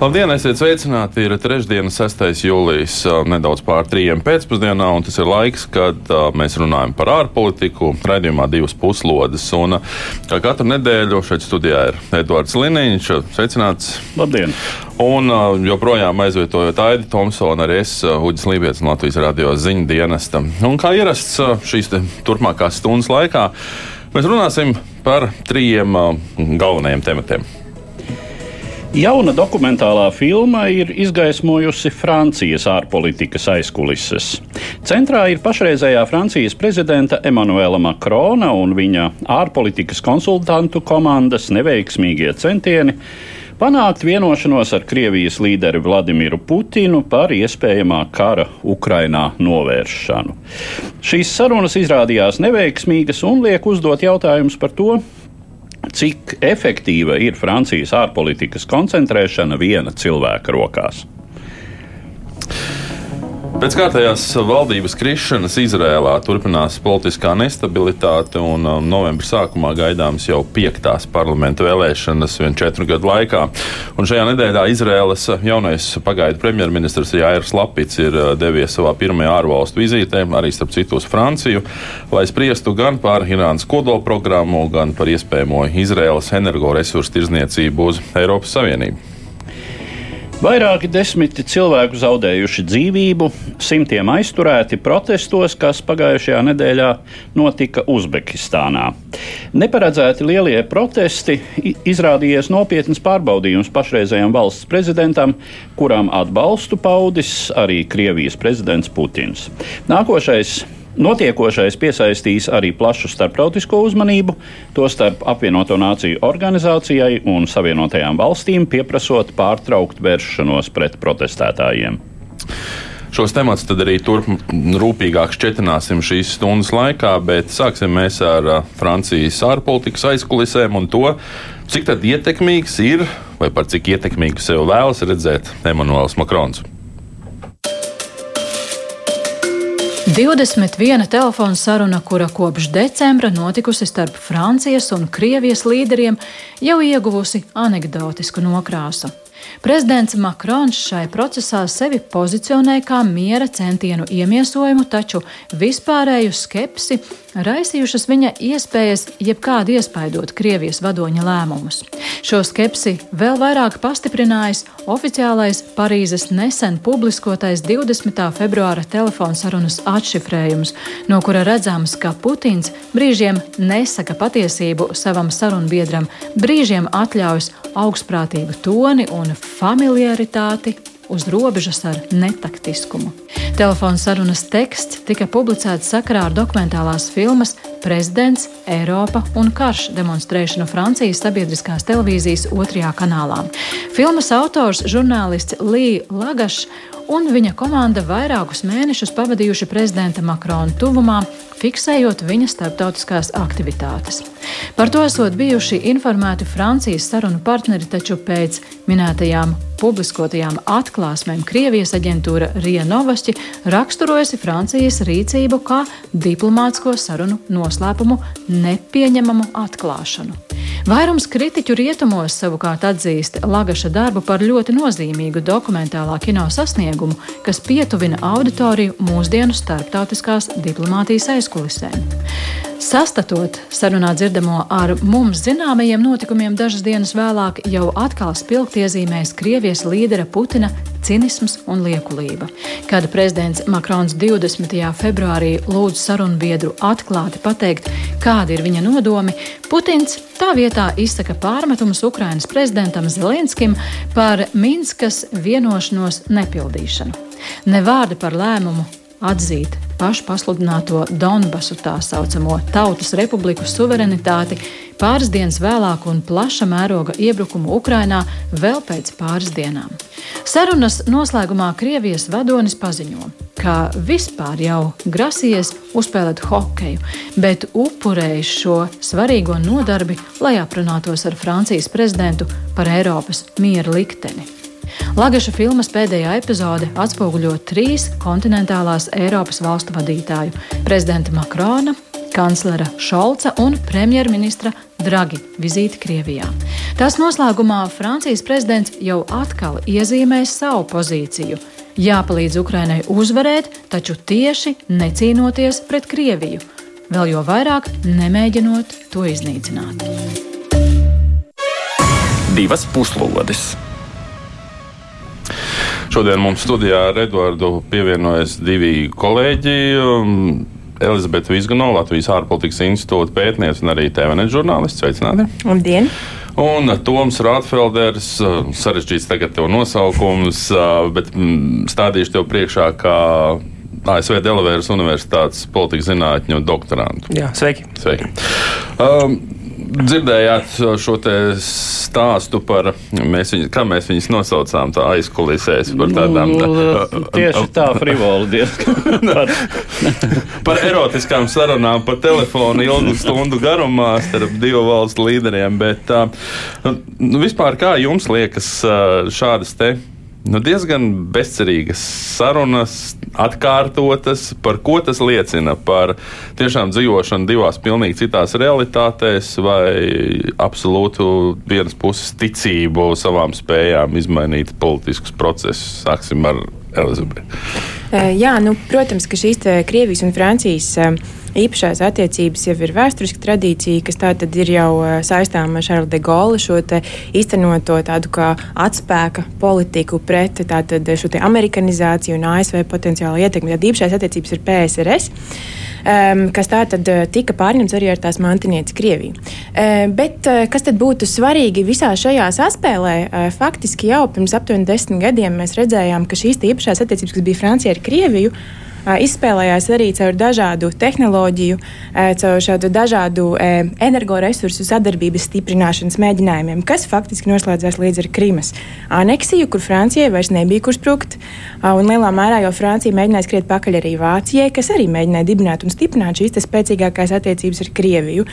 Labdien, esiet sveicināti! Ir trešdiena, 6. jūlijas, nedaudz pār trījiem pēcpusdienā, un tas ir laiks, kad mēs runājam par ārpolitiku. Radījumā divas puslodes. Un, kā katru nedēļu šeit studijā ir Edvards Liniņš. Sveicināts! Labdien! Un joprojām aizvietojot Aidi Thompsonu, arī es, Uģis Lībijams, Latvijas radio ziņu dienesta. Un kā ierasts šīs turpmākās stundas laikā, mēs runāsim par trījiem galvenajiem tematiem. Jauna dokumentālā filma ir izgaismojusi Francijas ārpolitikas aizkulises. Centrā ir pašreizējā Francijas prezidenta Emanuela Makrona un viņa ārpolitikas konsultantu komandas neveiksmīgie centieni panākt vienošanos ar Krievijas līderi Vladimiru Putinu par iespējamā kara Ukrainā novēršanu. Šīs sarunas izrādījās neveiksmīgas un liek uzdot jautājumus par to, cik efektīva ir Francijas ārpolitikas koncentrēšana viena cilvēka rokās. Pēc kārtējās valdības krišanas Izrēlā turpinās politiskā nestabilitāte, un um, novembra sākumā gaidāmas jau piektās parlamenta vēlēšanas vien četru gadu laikā. Un šajā nedēļā Izrēlas jaunais pagaidu premjerministrs Jāirs Lapits ir uh, devies savā pirmajā ārvalstu vizītē, arī starp citu uz Franciju, lai spriestu gan par Irānas kodolprogrammu, gan par iespējamo Izrēlas energoresursu tirzniecību uz Eiropas Savienību. Vairāki desmiti cilvēku zaudējuši dzīvību, simtiem aizturēti protestos, kas pagājušajā nedēļā notika Uzbekistānā. Neparedzēti lielie protesti izrādījies nopietns pārbaudījums pašreizējam valsts prezidentam, kuram atbalstu paudis arī Krievijas prezidents Putins. Nākošais Notiekošais piesaistīs arī plašu starptautisko uzmanību, tostarp apvienoto nāciju organizācijai un Savienotajām valstīm pieprasot pārtraukt vēršanos pret protestētājiem. Šos temats arī turp rūpīgāk šķetināsim šīs stundas laikā, bet sāksim mēs ar Francijas ārpolitikas aizkulisēm un to, cik ietekmīgs ir vai par cik ietekmīgu sev vēlas redzēt Emanuels Makrons. 21 telefona saruna, kura kopš decembra notikusi starp Francijas un Krievijas līderiem, jau ieguvusi anekdotisku nokrāsu. Prezidents Makrons šai procesā sevi pozicionē kā miera centienu iemiesojumu, taču vispārēju skepsi raisījušas viņa iespējas jebkādi iespaidot Krievijas vadoņa lēmumus. Šo skepsi vēl vairāk pastiprinājis oficiālais Parīzes nesen publiskotais 20. februāra telefona sarunas atšifrējums, no kura redzams, ka Putins brīžiem nesaka patiesību savam sarunbiedram, brīžiem atļaujas augstprātīgu toni un familiaritāti uz robežas ar netaktiskumu. Telefona sarunas teksts tika publicēts sakarā ar dokumentālās filmas Prezidents, Eiropa un karš demonstrēšanu Francijas sabiedriskās televīzijas otrajā kanālā. Filmas autors žurnālists Līs Lagašs un viņa komanda vairākus mēnešus pavadījuši prezidenta Makrona tuvumā, fiksējot viņa starptautiskās aktivitātes. Par to esot bijuši informēti Francijas sarunu partneri, taču pēc minētajām publiskotajām atklāsmēm Krievijas aģentūra Rija Novosti raksturojusi Francijas rīcību kā diplomātsko sarunu noslēpumu nepieņemamu atklāšanu. Vairums kritiķu rietumos savukārt atzīst Lagaša darbu par ļoti nozīmīgu dokumentālā kino sasniegumu, kas pietuvina auditoriju mūsdienu starptautiskās diplomātijas aizkulisēm. Sastatot sarunā dzirdamo ar mums zināmajiem notikumiem dažas dienas vēlāk, jau atkal spilgti iezīmēs Krievijas līdera Putina cinisms un liekulība. Kad prezidents Makrons 20. februārī lūdz sarunbiedru atklāti pateikt, kādi ir viņa nodomi, Putins tā vietā izsaka pārmetumus Ukrainas prezidentam Zelenskim par Minskas vienošanos nepildīšanu. Ne vārdi par lēmumu atzīt pašpasludināto Donbasu tā saucamo Tautas Republiku suverenitāti pāris dienas vēlāk un plaša mēroga iebrukumu Ukrainā vēl pēc pāris dienām. Sarunas noslēgumā Krievijas vadonis paziņo, ka vispār jau grasījies uzspēlēt hokeju, bet upurējis šo svarīgo nodarbi, lai aprunātos ar Francijas prezidentu par Eiropas miera likteni. Lagaša filmas pēdējā epizode atspoguļo trīs kontinentālās Eiropas valstu vadītāju - prezidenta Makrona, kanclera Šolca un premjerministra Dragi vizīti Krievijā. Tās noslēgumā Francijas prezidents jau atkal iezīmēs savu pozīciju. Jāpalīdz Ukrainai uzvarēt, taču tieši necīnoties pret Krieviju, vēl jo vairāk nemēģinot to iznīcināt. Divas puslodes! Šodien mums studijā ar Eduardu pievienojas divi kolēģi. Um, Elizabete Vizganova, Latvijas ārpolitikas institūta pētniece un arī TVNet žurnālists. Sveicināti! Labdien! Un Toms Rātfelders, uh, sarežģīts tagad tev nosaukums, uh, bet mm, stādīšu tev priekšā kā ASV Delavēras Universitātes politikas zinātņu doktorantu. Jā, sveiki! sveiki. Um, dzirdējāt šo stāstu par, mēs viņu, kā mēs viņus nosaucām, tā aizkulisēs par tādām. Nu, tieši tā, frivoli diezgan. par, par erotiskām sarunām pa telefonu ilgu stundu garumā starp divu valstu līderiem, bet nu, vispār kā jums liekas šādas te nu, diezgan bezcerīgas sarunas, atkārtotas. Par ko tas liecina? Par tiešām dzīvošanu divās pilnīgi citās realitātēs, vai absolūtu vienas puses ticību savām spējām izmainīt politiskus procesus. Sāksim ar Elizabeti. Jā, nu, protams, ka šīs Krievijas un Francijas īpašās attiecības jau ir vēsturiska tradīcija, kas tātad ir jau saistām ar Šarlu de Gaulle šo īstenoto tādu kā atspēka politiku pret tātad šo amerikanizāciju un ASV potenciālu ietekmi. Tad īpašās attiecības ir PSRS. Um, kas tā tad tika pārņemts arī ar tās mantinieci Krieviju. Uh, bet uh, kas tad būtu svarīgi visā šajā saspēlē? Uh, faktiski jau pirms aptuveni desmit gadiem mēs redzējām, ka šīs īpašās attiecības, kas bija Francija ar Krieviju, izspēlējās arī caur dažādu tehnoloģiju, caur šādu dažādu energoresursu sadarbības stiprināšanas mēģinājumiem, kas faktiski noslēdzās līdz ar Krimas aneksiju, kur Francijai vairs nebija kur sprukt. Un lielā mērā jau Francija mēģināja skriet pakaļ arī Vācijai, kas arī mēģināja dibināt un stiprināt šīs spēcīgākās attiecības ar Krieviju.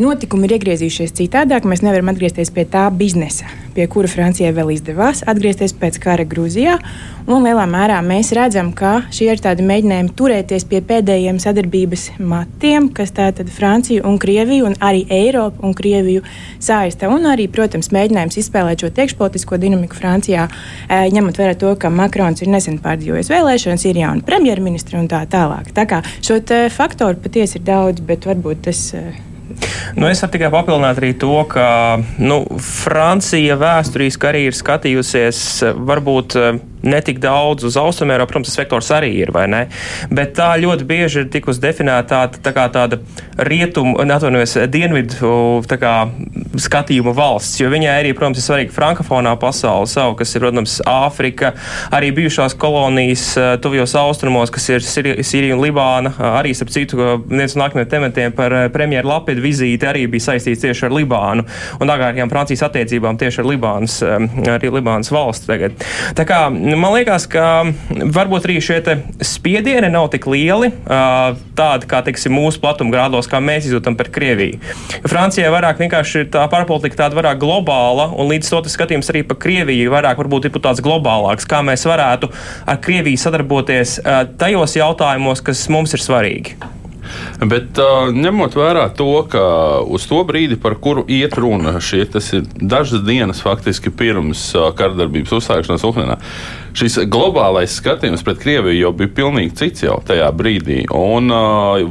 Notikumi ir iegriezījušies citādāk. Mēs nevaram atgriezties pie tā biznesa, pie kura Francijai vēl izdevās atgriezties pēc kara Grūzijā. Un lielā mērā mēs redzam, ka šie ir tādi mēģinājumi turēties pie pēdējiem sadarbības matiem, kas tātad Franciju un Krieviju un arī Eiropu un Krieviju saista. Un arī, protams, mēģinājums izspēlēt šo iekšpolitisko dinamiku Francijā, ņemot vērā to, ka Makrons ir nesen pārdzīvojis vēlēšanas, ir jauna premjerministra un tā tālāk. Tā kā šo faktoru patiesi ir daudz, bet varbūt tas. Nu, es varu tikai papildināt arī to, ka nu, Francija vēsturiski arī ir skatījusies varbūt netik daudz uz Austrumēropu, protams, tas vektors arī ir, vai ne? Bet tā ļoti bieži ir tikusi definēta tā, tā kā tāda rietumu, atvainojos, dienvidu kā skatījuma valsts, jo viņai arī, protams, ir svarīga frankofonā pasaule savu, kas ir, protams, Āfrika, arī bijušās kolonijas eh, tuvjos austrumos, kas ir Sīrija un Libāna, arī, starp citu, viens no nākamajiem tematiem par eh, premjeru Lapidu vizīti arī bija saistīts tieši ar Libānu un agrākajām Francijas attiecībām tieši ar Libānas, eh, arī Libānas valsts tagad. Tā kā man liekas, ka varbūt arī šie spiedieni nav tik lieli, tādi kā teiksim, mūsu platumgrādos, kā mēs izjūtam par Krieviju. Francijai vairāk vienkārši ir tā pārpolitika tāda vairāk globāla, un līdz to skatījums arī par Krieviju vairāk varbūt ir tāds globālāks, kā mēs varētu ar Krieviju sadarboties tajos jautājumos, kas mums ir svarīgi. Bet ņemot vērā to, ka uz to brīdi, par kuru iet runa, šie, ir dažas dienas faktiski pirms kardarbības uzsākšanās Ukrajinā, šis globālais skatījums pret Krieviju jau bija pilnīgi cits jau tajā brīdī. Un,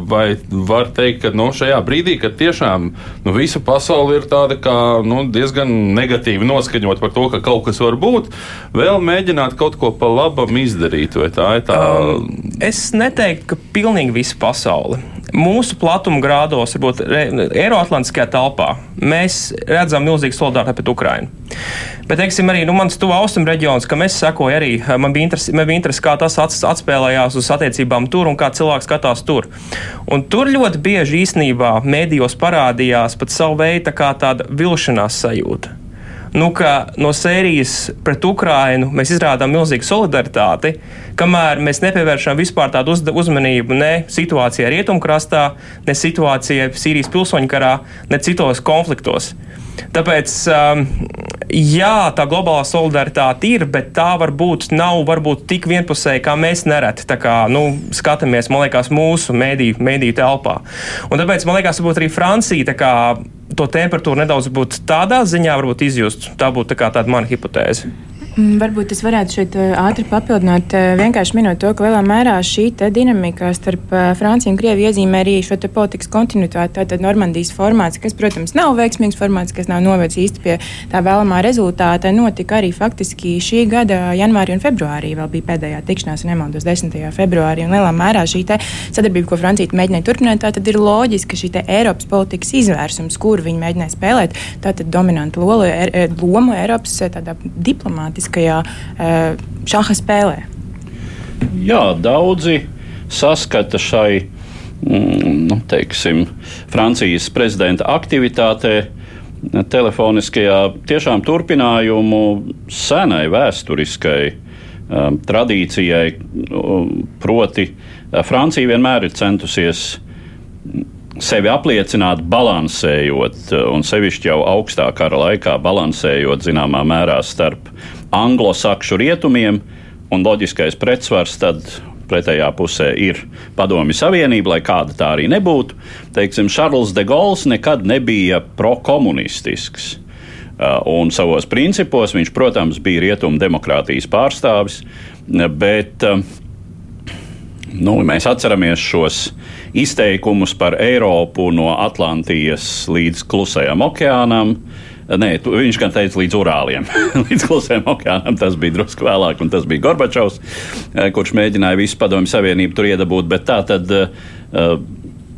vai var teikt, ka nu, šajā brīdī, kad tiešām nu, visa pasaule ir tāda kā nu, diezgan negatīvi noskaņot par to, ka kaut kas var būt, vēl mēģināt kaut ko pa labam izdarīt? Tā tā... um, es neteiktu, ka pilnīgi visa pasaule. Mūsu platuma grādos, varbūt Eiroatlantiskajā telpā, mēs redzam milzīgu solidaritāti pret Ukrajinu. Bet, teiksim, arī nu, mans tuvu austrumu reģions, kam es sekoju, arī man bija interesi, man bija interesi kā tas atspēlējās uz attiecībām tur un kā cilvēks skatās tur. Un tur ļoti bieži īstenībā mēdījos parādījās pat savu veidu tā tāda vilšanās sajūta nu, ka no sērijas pret Ukrainu mēs izrādām milzīgu solidaritāti, kamēr mēs nepievēršam vispār tādu uz, uzmanību ne situācijai rietumkrastā, ne situācijai Sīrijas pilsoņu karā, ne citos konfliktos. Tāpēc, um, jā, tā globālā solidaritāte ir, bet tā varbūt nav varbūt tik vienpusēja, kā mēs nereti kā, nu, skatāmies, man liekas, mūsu mediju, mediju telpā. Un tāpēc, man liekas, varbūt arī Francija to temperatūru nedaudz tādā ziņā izjust. Tā būtu tā tāda mana hipotēze. Mm, varbūt es varētu šeit eh, ātri papildināt, eh, vienkārši minot to, ka lielā mērā šī dinamika starp eh, Franciju un Krieviju iezīmē arī šo politikas kontinuitāti. Tātad Normandijas formāts, kas, protams, nav veiksmīgs formāts, kas nav novedis īsti pie tā vēlamā rezultāta, notika arī faktiski šī gada janvārī un februārī. Vēl bija pēdējā tikšanās, nemaldos, 10. februārī. Un lielā mērā šī sadarbība, ko Francija mēģināja turpināt, tad ir loģiski, šī Eiropas politikas izvērsums, kur viņi mēģināja spēlēt, tātad dominantu lomu, er, lomu Eiropas diplomātiskā politiskajā eh, šaha spēlē? Jā, daudzi saskata šai mm, nu, teiksim, Francijas prezidenta aktivitātē telefoniskajā tiešām turpinājumu senai vēsturiskai um, tradīcijai, proti, Francija vienmēr ir centusies sevi apliecināt, balansējot, un sevišķi jau augstā kara laikā, balansējot zināmā mērā starp anglosakšu rietumiem, un loģiskais pretsvars tad pretējā pusē ir Padomju Savienība, lai kāda tā arī nebūtu. Teiksim, Šarls de Gauls nekad nebija prokomunistisks. Uh, un savos principos viņš, protams, bija rietumu demokrātijas pārstāvis, bet uh, nu, mēs atceramies šos izteikumus par Eiropu no Atlantijas līdz Klusajam okeānam. Uh, Nē, tu, viņš gan teica līdz Urāliem, līdz klusējam okeānam. Tas bija drusku vēlāk, un tas bija Gorbačovs, eh, kurš mēģināja visu padomju savienību tur iedabūt. Bet tā tad. Uh,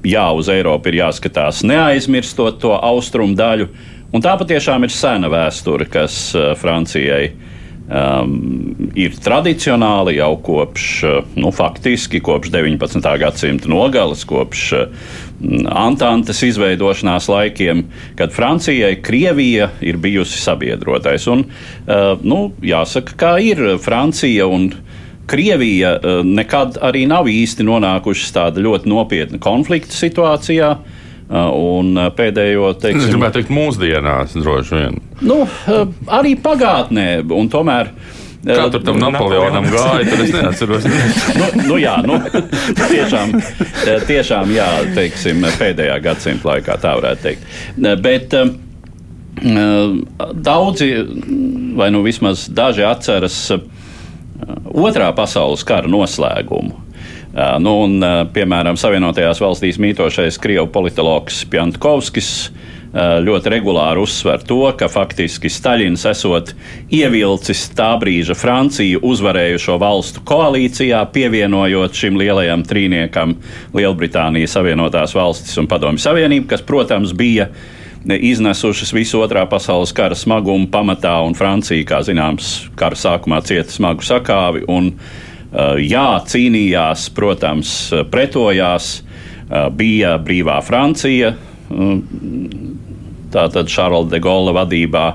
jā, uz Eiropu ir jāskatās, neaizmirstot to austrumu daļu. Un tā patiešām ir sena vēsture, kas Francijai um, ir tradicionāli jau kopš, nu, faktiski kopš 19. gadsimta nogales, kopš uh, Antantes izveidošanās laikiem, kad Francijai Krievija ir bijusi sabiedrotais. Un, uh, nu, jāsaka, kā ir Francija un Krievija uh, nekad arī nav īsti nonākušas tādā ļoti nopietna konflikta situācijā. Uh, un pēdējo teiksim, es gribētu teikt, mūsdienās droši vien. Nu, arī pagātnē, un tomēr uh, Kā tur tam Napoleonam gāja, tad es neatceros. nu, nu, jā, nu, tiešām, tiešām jā, teiksim, pēdējā gadsimta laikā tā varētu teikt. Bet um, daudzi, vai nu vismaz daži atceras uh, otrā pasaules kara noslēgumu. Nu, un, piemēram, Savienotajās valstīs mītošais krievu politologs Pjantkovskis Eh, ļoti regulāri uzsver to, ka faktiski Staļins esot ievilcis tā brīža Franciju uzvarējušo valstu koalīcijā, pievienojot šim lielajam trīniekam Lielbritānija, Savienotās valstis un Padomju Savienību, kas, protams, bija iznesušas visu otrā pasaules kara smagumu pamatā, un Francija, kā zināms, kara sākumā cieta smagu sakāvi. Un, uh, jā, cīnījās, protams, pretojās, uh, bija brīvā Francija, tātad Šarla de Gaulle vadībā,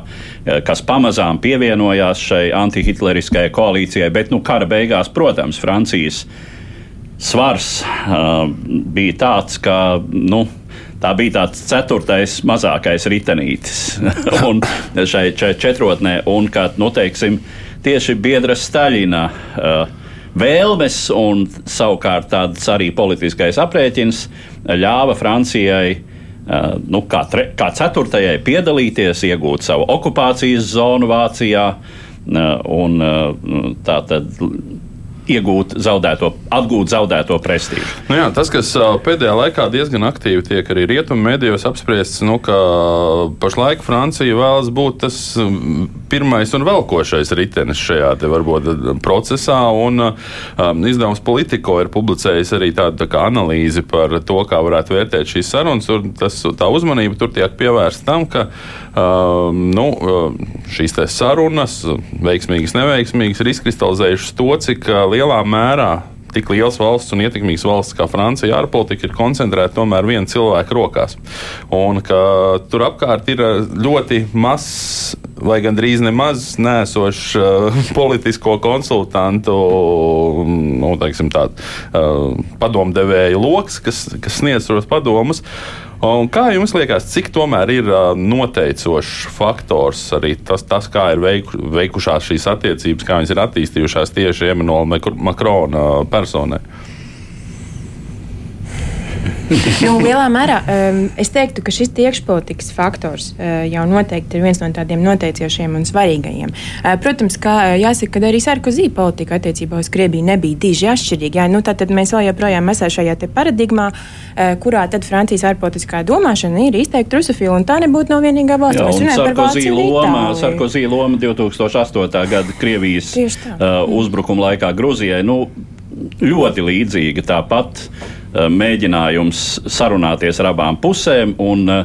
eh, kas pamazām pievienojās šai antihitleriskajai koalīcijai, bet nu, kara beigās, protams, Francijas svars uh, bija tāds, ka nu, tā bija tāds ceturtais mazākais ritenītis un šai, šai četrotnē, un ka nu, teiksim, tieši biedra Staļina. Uh, Vēlmes un savukārt tāds arī politiskais aprēķins ļāva Francijai nu, kā, tre, kā ceturtajai piedalīties, iegūt savu okupācijas zonu Vācijā. Un, uh, tā tad iegūt zaudēto, atgūt zaudēto prestižu. Nu jā, tas, kas pēdējā laikā diezgan aktīvi tiek arī rietumu mēdījos apspriests, nu, ka pašlaik Francija vēlas būt tas pirmais un velkošais ritenis šajā varbūt, procesā. Un, um, izdevums Politico ir publicējis arī tādu tā kā, analīzi par to, kā varētu vērtēt šīs sarunas. Tas, tā uzmanība tur tiek pievērsta tam, ka um, nu, šīs sarunas, veiksmīgas, neveiksmīgas, ir izkristalizējušas to, cik lielā mērā tik liels valsts un ietekmīgs valsts kā Francija ārpolitika ir koncentrēta tomēr viena cilvēka rokās. Un ka tur apkārt ir ļoti mazs vai gandrīz nemaz nēsošs uh, politisko konsultantu nu, teiksim, tād, uh, padomdevēju lokus, kas, kas sniedz tos padomus. Un kā jums liekas, cik tomēr ir noteicošs faktors arī tas, tas kā ir veiku, veikušās šīs attiecības, kā viņas ir attīstījušās tieši Emanuela Makrona personai? nu, lielā mērā um, es teiktu, ka šis iekšpolitikas faktors uh, jau noteikti ir viens no tādiem noteicošiem un svarīgajiem. Uh, protams, ka uh, jāsaka, ka arī Sarkozī politika attiecībā uz Krieviju nebija diži atšķirīga. Jā, nu, tad mēs vēl joprojām esam šajā paradigmā, uh, kurā Francijas ārpolitiskā domāšana ir izteikti rusofila, un tā nebūtu no vienīgā valsts. Jā, mēs runājam par Vāciju. Loma, Sarkozī loma 2008. gada Krievijas uh, uzbrukuma laikā Gruzijai. Nu, ļoti līdzīga. Tāpat mēģinājums sarunāties ar abām pusēm un uh,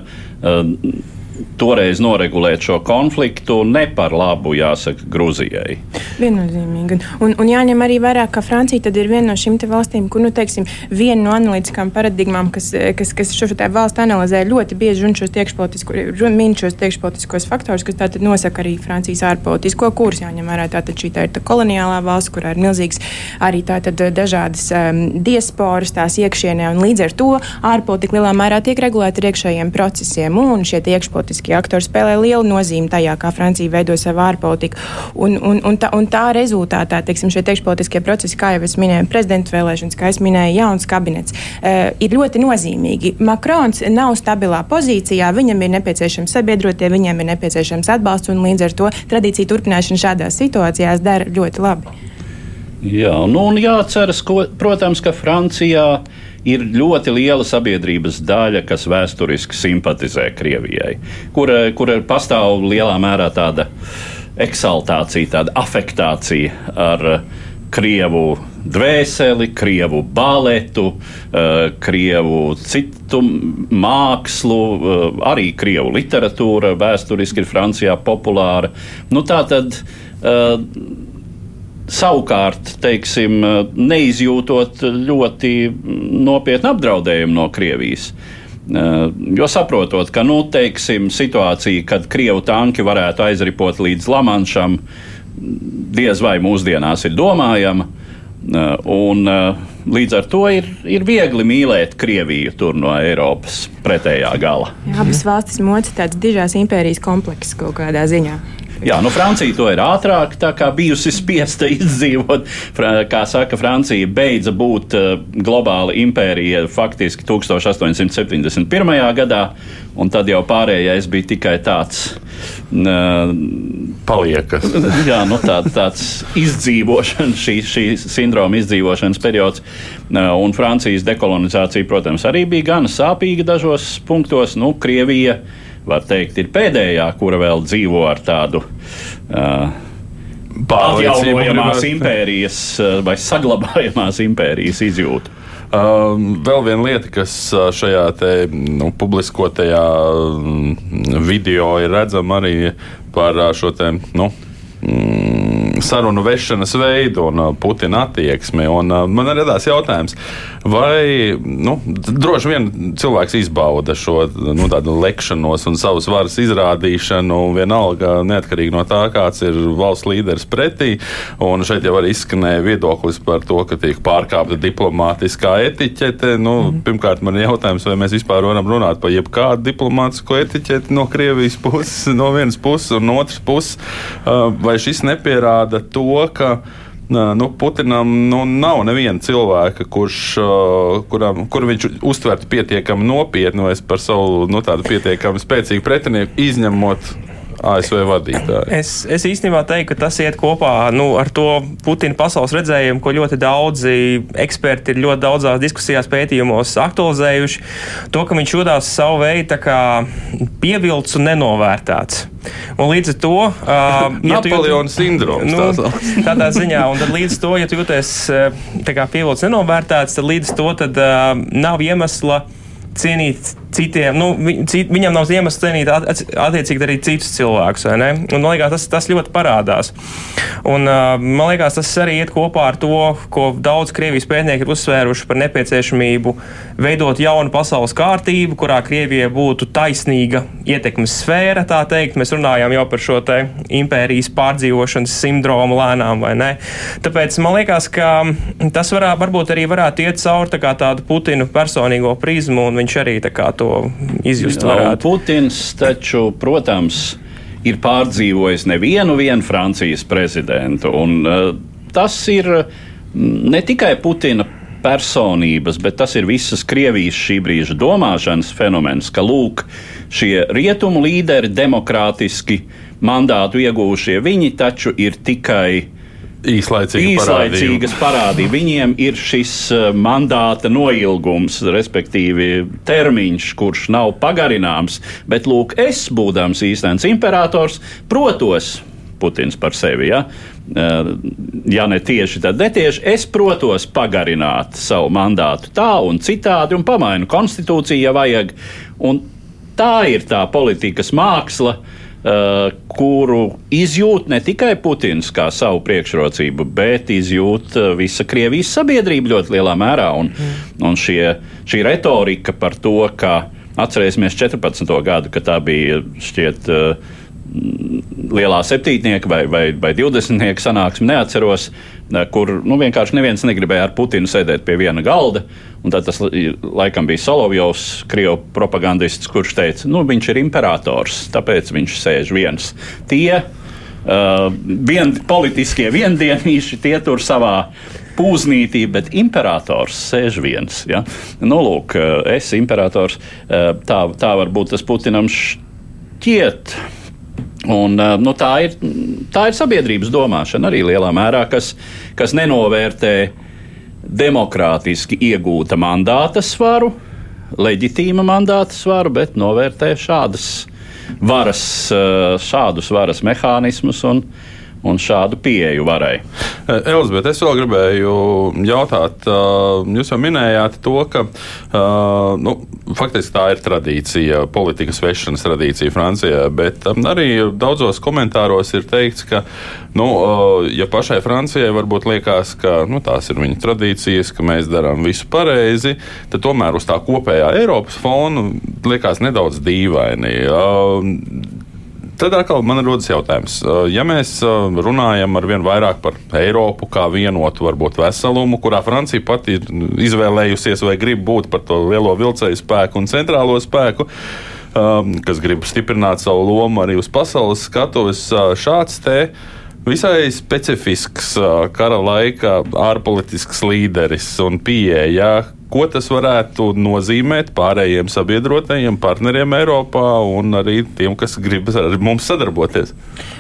toreiz noregulēt šo konfliktu ne par labu, jāsaka, Grūzijai. Viennozīmīgi. Un, un jāņem arī vērā, ka Francija ir viena no šīm valstīm, kur, nu, teiksim, viena no analītiskām paradigmām, kas, kas, kas šo, valstu analizē ļoti bieži un šos iekšpolitiskos, min šos iekšpolitiskos faktorus, kas tātad nosaka arī Francijas ārpolitisko kursu. Jāņem vērā, tātad šī tā ir tā koloniālā valsts, kurā ir milzīgs arī tātad dažādas um, diasporas tās iekšienē, un līdz ar to ārpolitika lielā mērā tiek regulēta ar iekšējiem procesiem, un šie iekšpolitiskie politiskie aktori spēlē lielu nozīmi tajā, kā Francija veido savu ārpolitiku. Un, un, un, tā, un tā rezultātā, teiksim, šie iekšpolitiskie procesi, kā jau es minēju, prezidenta vēlēšanas, kā es minēju, jauns kabinets, uh, ir ļoti nozīmīgi. Makrons nav stabilā pozīcijā, viņam ir nepieciešams sabiedrotie, viņam ir nepieciešams atbalsts, un līdz ar to tradīcija turpināšana šādās situācijās dara ļoti labi. Jā, nu, un jāatceras, ko, protams, ka Francijā ir ļoti liela sabiedrības daļa, kas vēsturiski simpatizē Krievijai, kur, kur pastāv lielā mērā tāda eksaltācija, tāda afektācija ar Krievu dvēseli, krievu baletu, uh, krievu citu mākslu, uh, arī krievu literatūra vēsturiski ir Francijā populāra. Nu, tā tad Savukārt, teiksim, neizjūtot ļoti nopietnu apdraudējumu no Krievijas. Eh, jo saprotot, ka nu, teiksim, situācija, kad krievu tanki varētu aizripot līdz Lamanšam, diez vai mūsdienās ir domājama. Eh, un, eh, līdz ar to ir, ir viegli mīlēt Krieviju tur no Eiropas pretējā gala. Jā, abas valstis moca tāds dižās impērijas komplekss kaut kādā ziņā. Jā, nu Francija to ir ātrāk bijusi spiesta izdzīvot. Kā saka, Francija beidza būt uh, globāla impērija faktiski 1871. gadā, un tad jau pārējais bija tikai tāds. Uh, Paliekas. jā, nu, tā, tāds izdzīvošanas, šī, šī sindroma izdzīvošanas periods. Uh, un Francijas dekolonizācija, protams, arī bija gan sāpīga dažos punktos. Nu, Krievija uh, var teikt, ir pēdējā, kura vēl dzīvo ar tādu. Uh, Atjaunojamās impērijas vai saglabājamās impērijas izjūtu. Um, vēl viena lieta, kas šajā te, nu, publiskotajā video ir redzama arī par šo te, nu, mm, sarunu vešanas veidu un uh, Putina attieksmi. Un, uh, man radās jautājums, vai nu, droši vien cilvēks izbauda šo nu, lekšanos un savas varas izrādīšanu, vienalga neatkarīgi no tā, kāds ir valsts līderis pretī. Un šeit jau arī izskanēja viedoklis par to, ka tiek pārkāpta diplomātiskā etiķete. Nu, mm. Pirmkārt, man ir jautājums, vai mēs vispār varam runāt par jebkādu diplomātisko etiķeti no Krievijas puses, no vienas puses un no otras puses. Uh, vai šis nepierāda to, ka nu, Putinam nu, nav neviena cilvēka, kurš, kuram, kuru viņš uztvertu pietiekami nopietni vai par savu nu, pietiekami spēcīgu pretinieku, izņemot ASV vadītāju. Es, es īstenībā teiktu, ka tas iet kopā nu, ar to Putina pasaules redzējumu, ko ļoti daudzi eksperti ir ļoti daudzās diskusijās, pētījumos aktualizējuši. To, ka viņš jūtas savu veidu pievilcis un nenovērtēts. Un līdz ar to uh, ja Napoleona jūt, sindroms. Nu, tā tādā ziņā, un tad līdz to, ja tu jūties pievilcis nenovērtēts, tad līdz to tad, uh, nav iemesla cienīt citiem, nu, cit, viņam nav iemesls cienīt attiecīgi arī citus cilvēkus. Un, man liekas, tas, tas ļoti parādās. Un, man liekas, tas arī iet kopā ar to, ko daudz Krievijas pētnieki ir uzsvēruši par nepieciešamību veidot jaunu pasaules kārtību, kurā Krievijai būtu taisnīga ietekmes sfēra. Teikt. Mēs runājām jau par šo impērijas pārdzīvošanas sindromu lēnām, vai ne? Tāpēc man liekas, ka tas varā, varbūt arī varētu iet cauri tā tādu Putinu personīgo prizmu, un viņš arī tā kā to izjust varētu. Putins taču, protams, ir pārdzīvojis nevienu Francijas prezidentu. Un, uh, tas ir ne tikai Putina personības, bet tas ir visas Krievijas šī brīža domāšanas fenomens, ka lūk, šie rietumu līderi, demokrātiski mandātu iegūšie, viņi taču ir tikai īslaicīga īslaicīgas parādības. Viņiem ir šis eh, mandāta noilgums, respektīvi termiņš, kurš nav pagarināms. Bet, lūk, es, būdams īstenis imperators, protos Putins par sevi. Ja? Eh, ja ne tieši, tad netieši es protos pagarināt savu mandātu tā un citādi, un pamainu konstitūciju, ja vajag. Un tā ir tā politikas māksla, uh, Uh, kuru izjūt ne tikai Putins kā savu priekšrocību, bet izjūt uh, visa Krievijas sabiedrība ļoti lielā mērā. Un, mm. un šie, šī retorika par to, ka atcerēsimies 14. gadu, ka tā bija šķiet. Uh, lielā septītnieka vai, vai, vai divdesmitnieka sanāksme, neatceros, kur nu, vienkārši neviens negribēja ar Putinu sēdēt pie viena galda. Tad tas laikam bija Solovjovs, krievu propagandists, kurš teica, ka nu, viņš ir imperators, tāpēc viņš sēž viens. Tie uh, vien, politiskie viendienīši, tie tur savā pūznītī, bet imperators sēž viens. Ja? Nu, lūk, es imperators, tā, tā varbūt tas Putinam šķiet Un, eh, nu, tā, ir, tā ir sabiedrības domāšana arī lielā mērā, kas, kas nenovērtē demokrātiski iegūta mandāta svaru, leģitīma mandāta svaru, bet novērtē šādas varas, eh, šādus varas mehānismus un, un šādu pieeju varai. E, Elizabete, es vēl gribēju jautāt, jūs jau minējāt to, ka nu, faktiski tā ir tradīcija, politikas vešanas tradīcija Francijā, bet arī daudzos komentāros ir teikts, ka, nu, ja pašai Francijai varbūt liekas, ka nu, tās ir viņa tradīcijas, ka mēs darām visu pareizi, tad tomēr uz tā kopējā Eiropas fona liekas nedaudz dīvaini. Tad atkal man rodas jautājums, ja mēs runājam ar vien vairāk par Eiropu kā vienotu, varbūt veselumu, kurā Francija pati ir izvēlējusies vai grib būt par to lielo vilcēju spēku un centrālo spēku, kas grib stiprināt savu lomu arī uz pasaules skatuves, šāds te visai specifisks kara laika ārpolitisks līderis un pieeja, ko tas varētu nozīmēt pārējiem sabiedrotajiem partneriem Eiropā un arī tiem, kas grib ar mums sadarboties?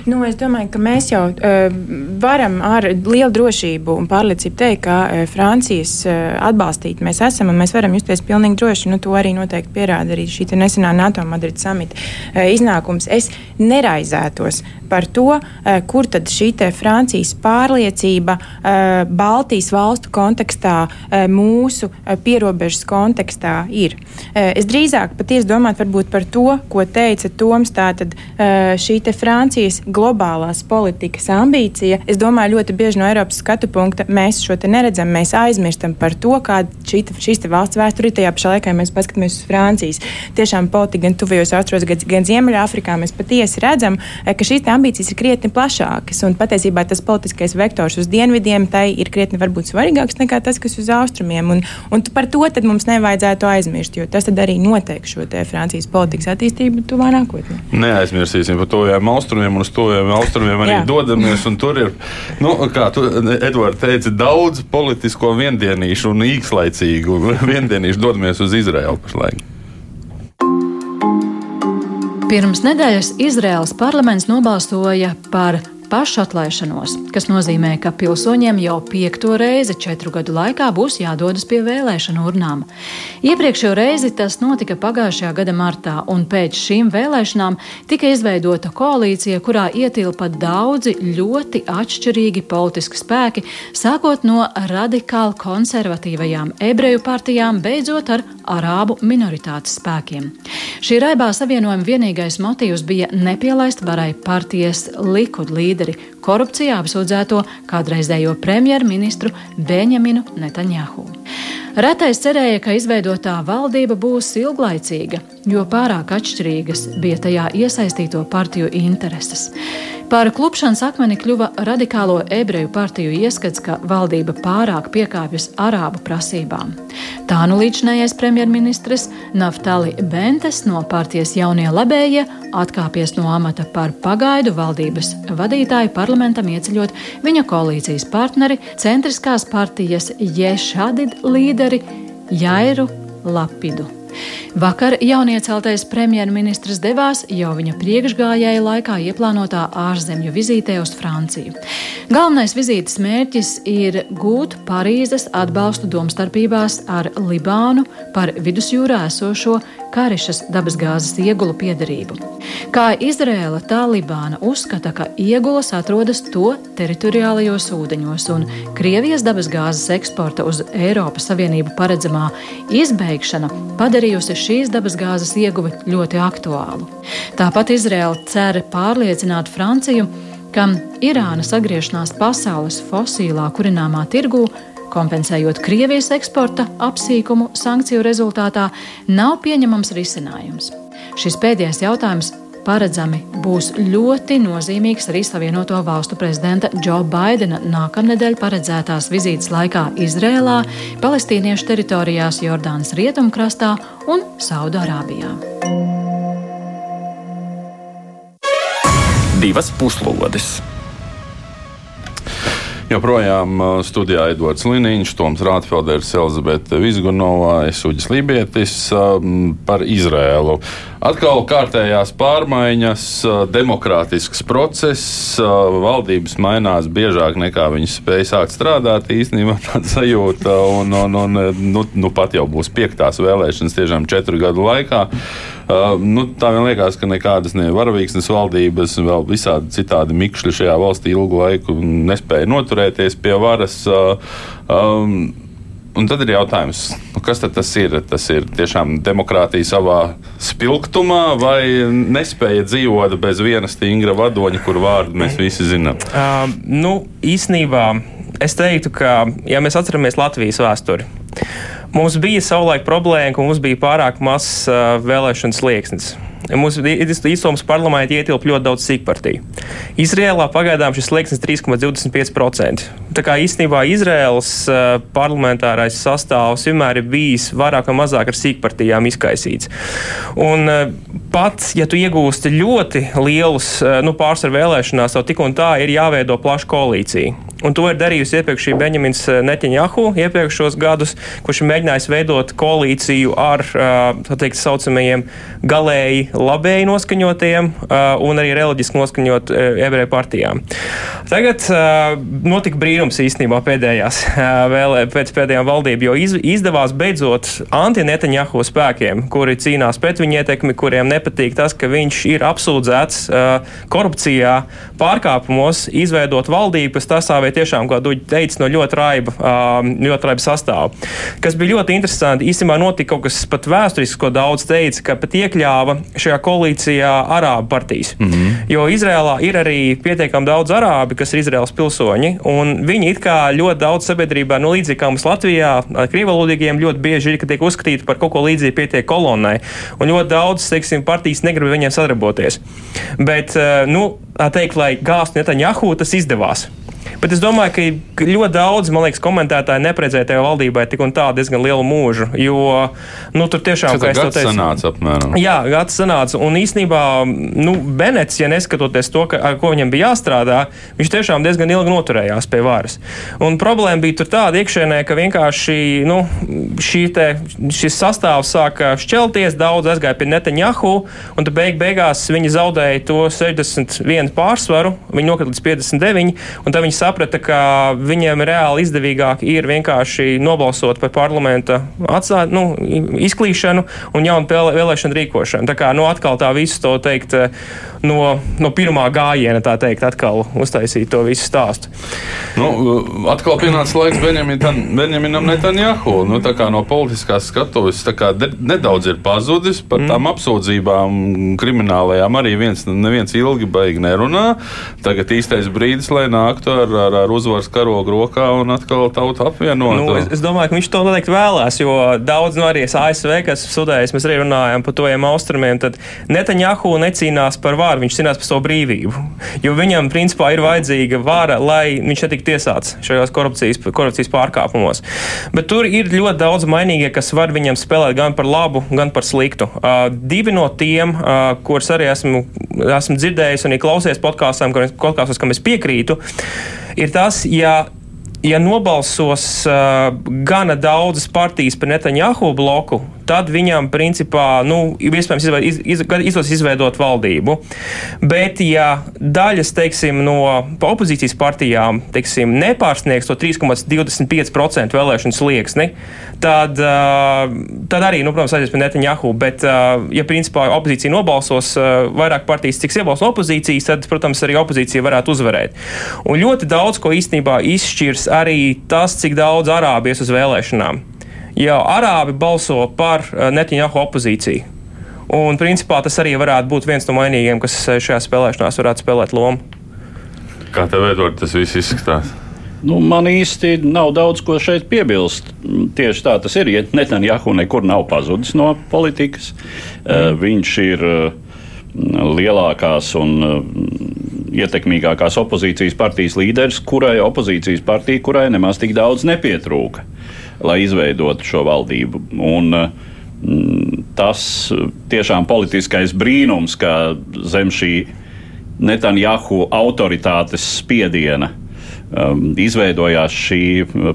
Nu, es domāju, ka mēs jau uh, varam ar lielu drošību un pārliecību teikt, ka uh, Francijas uh, atbalstīti mēs esam un mēs varam justies pilnīgi droši. Nu, to arī noteikti pierāda arī šī nesenā NATO Madrides samita uh, iznākums. Es neraizētos par to, uh, kur tad šī Francijas pārliecība uh, Baltijas valstu kontekstā, uh, mūsu uh, pierobežas kontekstā ir. Eh, es drīzāk patiesi domātu par to, ko teica Toms, tātad eh, šī Francijas globālās politikas ambīcija. Es domāju, ļoti bieži no Eiropas skatu punkta mēs šo neredzam, mēs aizmirstam par to, kāda šī, šīs valsts vēsture ir. Tajā pašā laikā mēs paskatāmies uz Francijas. Tiešām politika gan tuvajos austrumos, gan, gan Ziemeļāfrikā mēs patiesi redzam, eh, ka šīs ambīcijas ir krietni plašākas. Un patiesībā tas politiskais vektors uz dienvidiem ir krietni varbūt svarīgāks nekā tas, kas uz austrumiem. Un, un par to mums nevajadzētu aizmirst, jo tas arī noteiks šo Francijas politikas attīstību tuvā nākotnē. Neaizmirsīsim par tojiem austrumiem, un uz tojiem austrumiem arī Jā. dodamies. Tur ir, nu, kā tu, Edvards, teici, daudz politisko viendienīšu un īslaicīgu viendienīšu dodamies uz Izraelu pašlaik. Pirms nedēļas Izraels parlaments nobalsoja par pašatlaišanos, kas nozīmē, ka pilsoņiem jau piekto reizi četru gadu laikā būs jādodas pie vēlēšanu urnām. Iepriekšējo reizi tas notika pagājušajā gada martā, un pēc šīm vēlēšanām tika izveidota koalīcija, kurā ietilpa daudzi ļoti atšķirīgi politiski spēki, sākot no radikāli konservatīvajām ebreju partijām, beidzot ar arābu minoritātes spēkiem. Šī raibā savienojuma vienīgais motīvs bija nepielaist varai partijas likud līderi līderi korupcijā apsūdzēto kādreizējo premjerministru Benjaminu Netanjahu. Retais cerēja, ka izveidotā valdība būs ilglaicīga, jo pārāk atšķirīgas bija tajā iesaistīto partiju intereses. Par klupšanas akmeni kļuva radikālo ebreju partiju ieskats, ka valdība pārāk piekāpjas arābu prasībām. Tā nu līdzinājais premjerministrs Naftali Bentes no partijas jaunie labējie atkāpies no amata par pagaidu valdības vadītāju parlamentam ieceļot viņa koalīcijas partneri centriskās partijas Ješadid līderi Jairu Lapidu. Vakar jaunieceltais premjerministrs devās jau viņa priekšgājēja laikā ieplānotā ārzemju vizītē uz Franciju. Galvenais vizītes mērķis ir gūt Parīzes atbalstu domstarpībās ar Libānu par vidusjūrā esošo Karišas dabasgāzes iegulu piedarību. Kā Izrēla, tā Libāna uzskata, ka iegulas atrodas to teritoriālajos ūdeņos, un Krievijas dabasgāzes eksporta uz Eiropas Savienību paredzamā izbeigšana padarījusi šīs dabasgāzes ieguvi ļoti aktuālu. Tāpat Izrēla cer pārliecināt Franciju, ka Irānas atgriešanās pasaules fosilā kurināmā tirgū kompensējot Krievijas eksporta apsīkumu sankciju rezultātā, nav pieņemams risinājums. Šis pēdējais jautājums paredzami būs ļoti nozīmīgs arī Savienoto Valstu prezidenta Džo Baidena nākamnedēļ paredzētās vizītes laikā Izrēlā, Palestīniešu teritorijās Jordānas rietumkrastā un Saudārābijā. Divas puslodes! Joprojām studijā Edvards Liniņš, Toms Rātfelders, Elizabete Vizgunovā, Esuģis Lībietis par Izrēlu. Atkal kārtējās pārmaiņas, demokrātisks process, valdības mainās biežāk nekā viņas spēja sākt strādāt. Īstenībā tāda sajūta, un, un, un nu, nu pat jau būs piektās vēlēšanas tiešām četru gadu laikā. Uh, nu, tā man liekas, ka nekādas ne varavīksnes valdības, vēl visādi citādi mikšļi šajā valstī ilgu laiku nespēja noturēties pie varas. Uh, um, Un tad ir jautājums, nu kas tas ir? Tas ir tiešām demokrātija savā spilgtumā, vai nespēja dzīvot bez viena stingra vadoņa, kur vārdu mēs visi zinām? Uh, nu, īsnībā es teiktu, ka, ja mēs atceramies Latvijas vēsturi, Mums bija savulaik problēma, ka mums bija pārāk mazs uh, vēlēšanu slieksnis. Mums īstenībā parlamentā ietilpa ļoti daudz sīkpartiju. Izrēlā pagaidām šis slieksnis ir 3,25%. Tā kā īstenībā Izraels uh, parlamentārais sastāvs vienmēr ir bijis vairāk vai mazāk ar sīkpartijām izkaisīts. Un uh, pat, ja tu iegūsti ļoti lielus uh, nu, pārsvaru vēlēšanās, tev tik un tā ir jāveido plaša koalīcija. Un to ir darījusi iepriekš šī Benjamins Netanjahu iepriekšos gadus, kurš ir mēģinājis veidot koalīciju ar tā teikt, saucamajiem galēji labēji noskaņotiem un arī reliģiski noskaņot ebreju partijām. Tagad notika brīnums īstenībā pēdējās vēlē, pēc pēdējām valdību, jo iz, izdevās beidzot anti-Netanjahu spēkiem, kuri cīnās pret viņa ietekmi, kuriem nepatīk tas, ka viņš ir apsūdzēts korupcijā, pārkāpumos, izveidot valdību, kas tas stāvēja tiešām, kā Duģi teica, no ļoti raiba, ļoti raiba sastāva. Kas bija ļoti interesanti, īstenībā notika kaut kas pat vēsturisks, ko daudz teica, ka pat iekļāva šajā koalīcijā arābu partijas. Mm -hmm. Jo Izrēlā ir arī pietiekami daudz arābi, kas ir Izraels pilsoņi, un viņi it kā ļoti daudz sabiedrībā, nu līdzīgi kā mums Latvijā, krievalodīgiem ļoti bieži ir, ka tiek uzskatīti par kaut ko līdzīgu pietiek kolonnai, un ļoti daudz, teiksim, partijas negrib viņiem sadarboties. Bet, nu, tā teikt, lai gāstu Netanjahu, tas izdevās. Bet es domāju, ka ļoti daudz, man liekas, komentētāji neparedzēja tajā valdībai tik un tā diezgan lielu mūžu. Jo nu, tur tiešām ir gads teicu, sanāca apmēram. Jā, gads sanāca. Un īsnībā nu, Benets, ja neskatoties to, ka, ar ko viņam bija jāstrādā, viņš tiešām diezgan ilgi noturējās pie varas. Un problēma bija tur tāda iekšēnē, ka vienkārši nu, te, šis sastāvs sāka šķelties, daudz aizgāja pie Netanjahu, un tad beig beigās viņi zaudēja to 61 pārsvaru, viņi nokrita līdz 59, un tad viņi saprata, ka viņiem reāli izdevīgāk ir vienkārši nobalsot par parlamenta atstā, nu, izklīšanu un jaunu vēlēšanu rīkošanu. Tā kā nu, atkal tā visu to teikt no, no pirmā gājiena, tā teikt, atkal uztaisīt to visu stāstu. Nu, atkal pienāca laiks Benjaminam Netanjahu. Nu, no politiskās skatuves nedaudz ir pazudis par tām mm. apsūdzībām kriminālajām. Arī viens, neviens ilgi baigi nerunā. Tagad īstais brīdis, lai nāktu ar, ar, ar uzvaras karogu rokā un atkal tautu apvienot. Nu, es, es domāju, ka viņš to noteikti vēlēs, jo daudz no arī ASV, kas studējas, mēs arī runājam par tojiem austrumiem, tad Netanjahu necīnās par vāru, viņš cīnās par savu brīvību. Jo viņam, principā, ir vajadzīga vara, lai viņš netiktu tiesāts šajos korupcijas, korupcijas pārkāpumos. Bet tur ir ļoti daudz mainīgie, kas var viņam spēlēt gan par labu, gan par sliktu. Uh, divi no tiem, uh, kurus arī esmu, esmu dzirdējis un klausies podkāstos, kam es piekrītu, ir tas, ja ja nobalsos uh, gana daudzas partijas par Netanjahu bloku, tad viņam principā nu, iespējams iz, iz, izdosies izveidot valdību. Bet, ja daļas teiksim, no opozīcijas partijām teiksim, nepārsniegs to 3,25% vēlēšanu slieksni, tad, tad arī, nu, protams, aizies pie Netanjahu. Bet, ja principā opozīcija nobalsos, vairāk partijas tiks iebalsotas no opozīcijas, tad, protams, arī opozīcija varētu uzvarēt. Un ļoti daudz ko īstenībā izšķirs arī tas, cik daudz arābies uz vēlēšanām jau arābi balso par eh, Netanjahu opozīciju. Un, principā, tas arī varētu būt viens no mainīgiem, kas eh, šajā spēlēšanā varētu spēlēt lomu. Kā tev, Edvard, tas viss izskatās? Nu, man īsti nav daudz ko šeit piebilst. Tieši tā tas ir. Ja Netanjahu nekur nav pazudis no politikas. Eh, mm. Viņš ir lielākās un ietekmīgākās opozīcijas partijas līderis, kurai opozīcijas partija, kurai nemaz tik daudz nepietrūka lai izveidotu šo valdību. Un, mm, tas tiešām politiskais brīnums, ka zem šī Netanjahu autoritātes spiediena um, izveidojās šī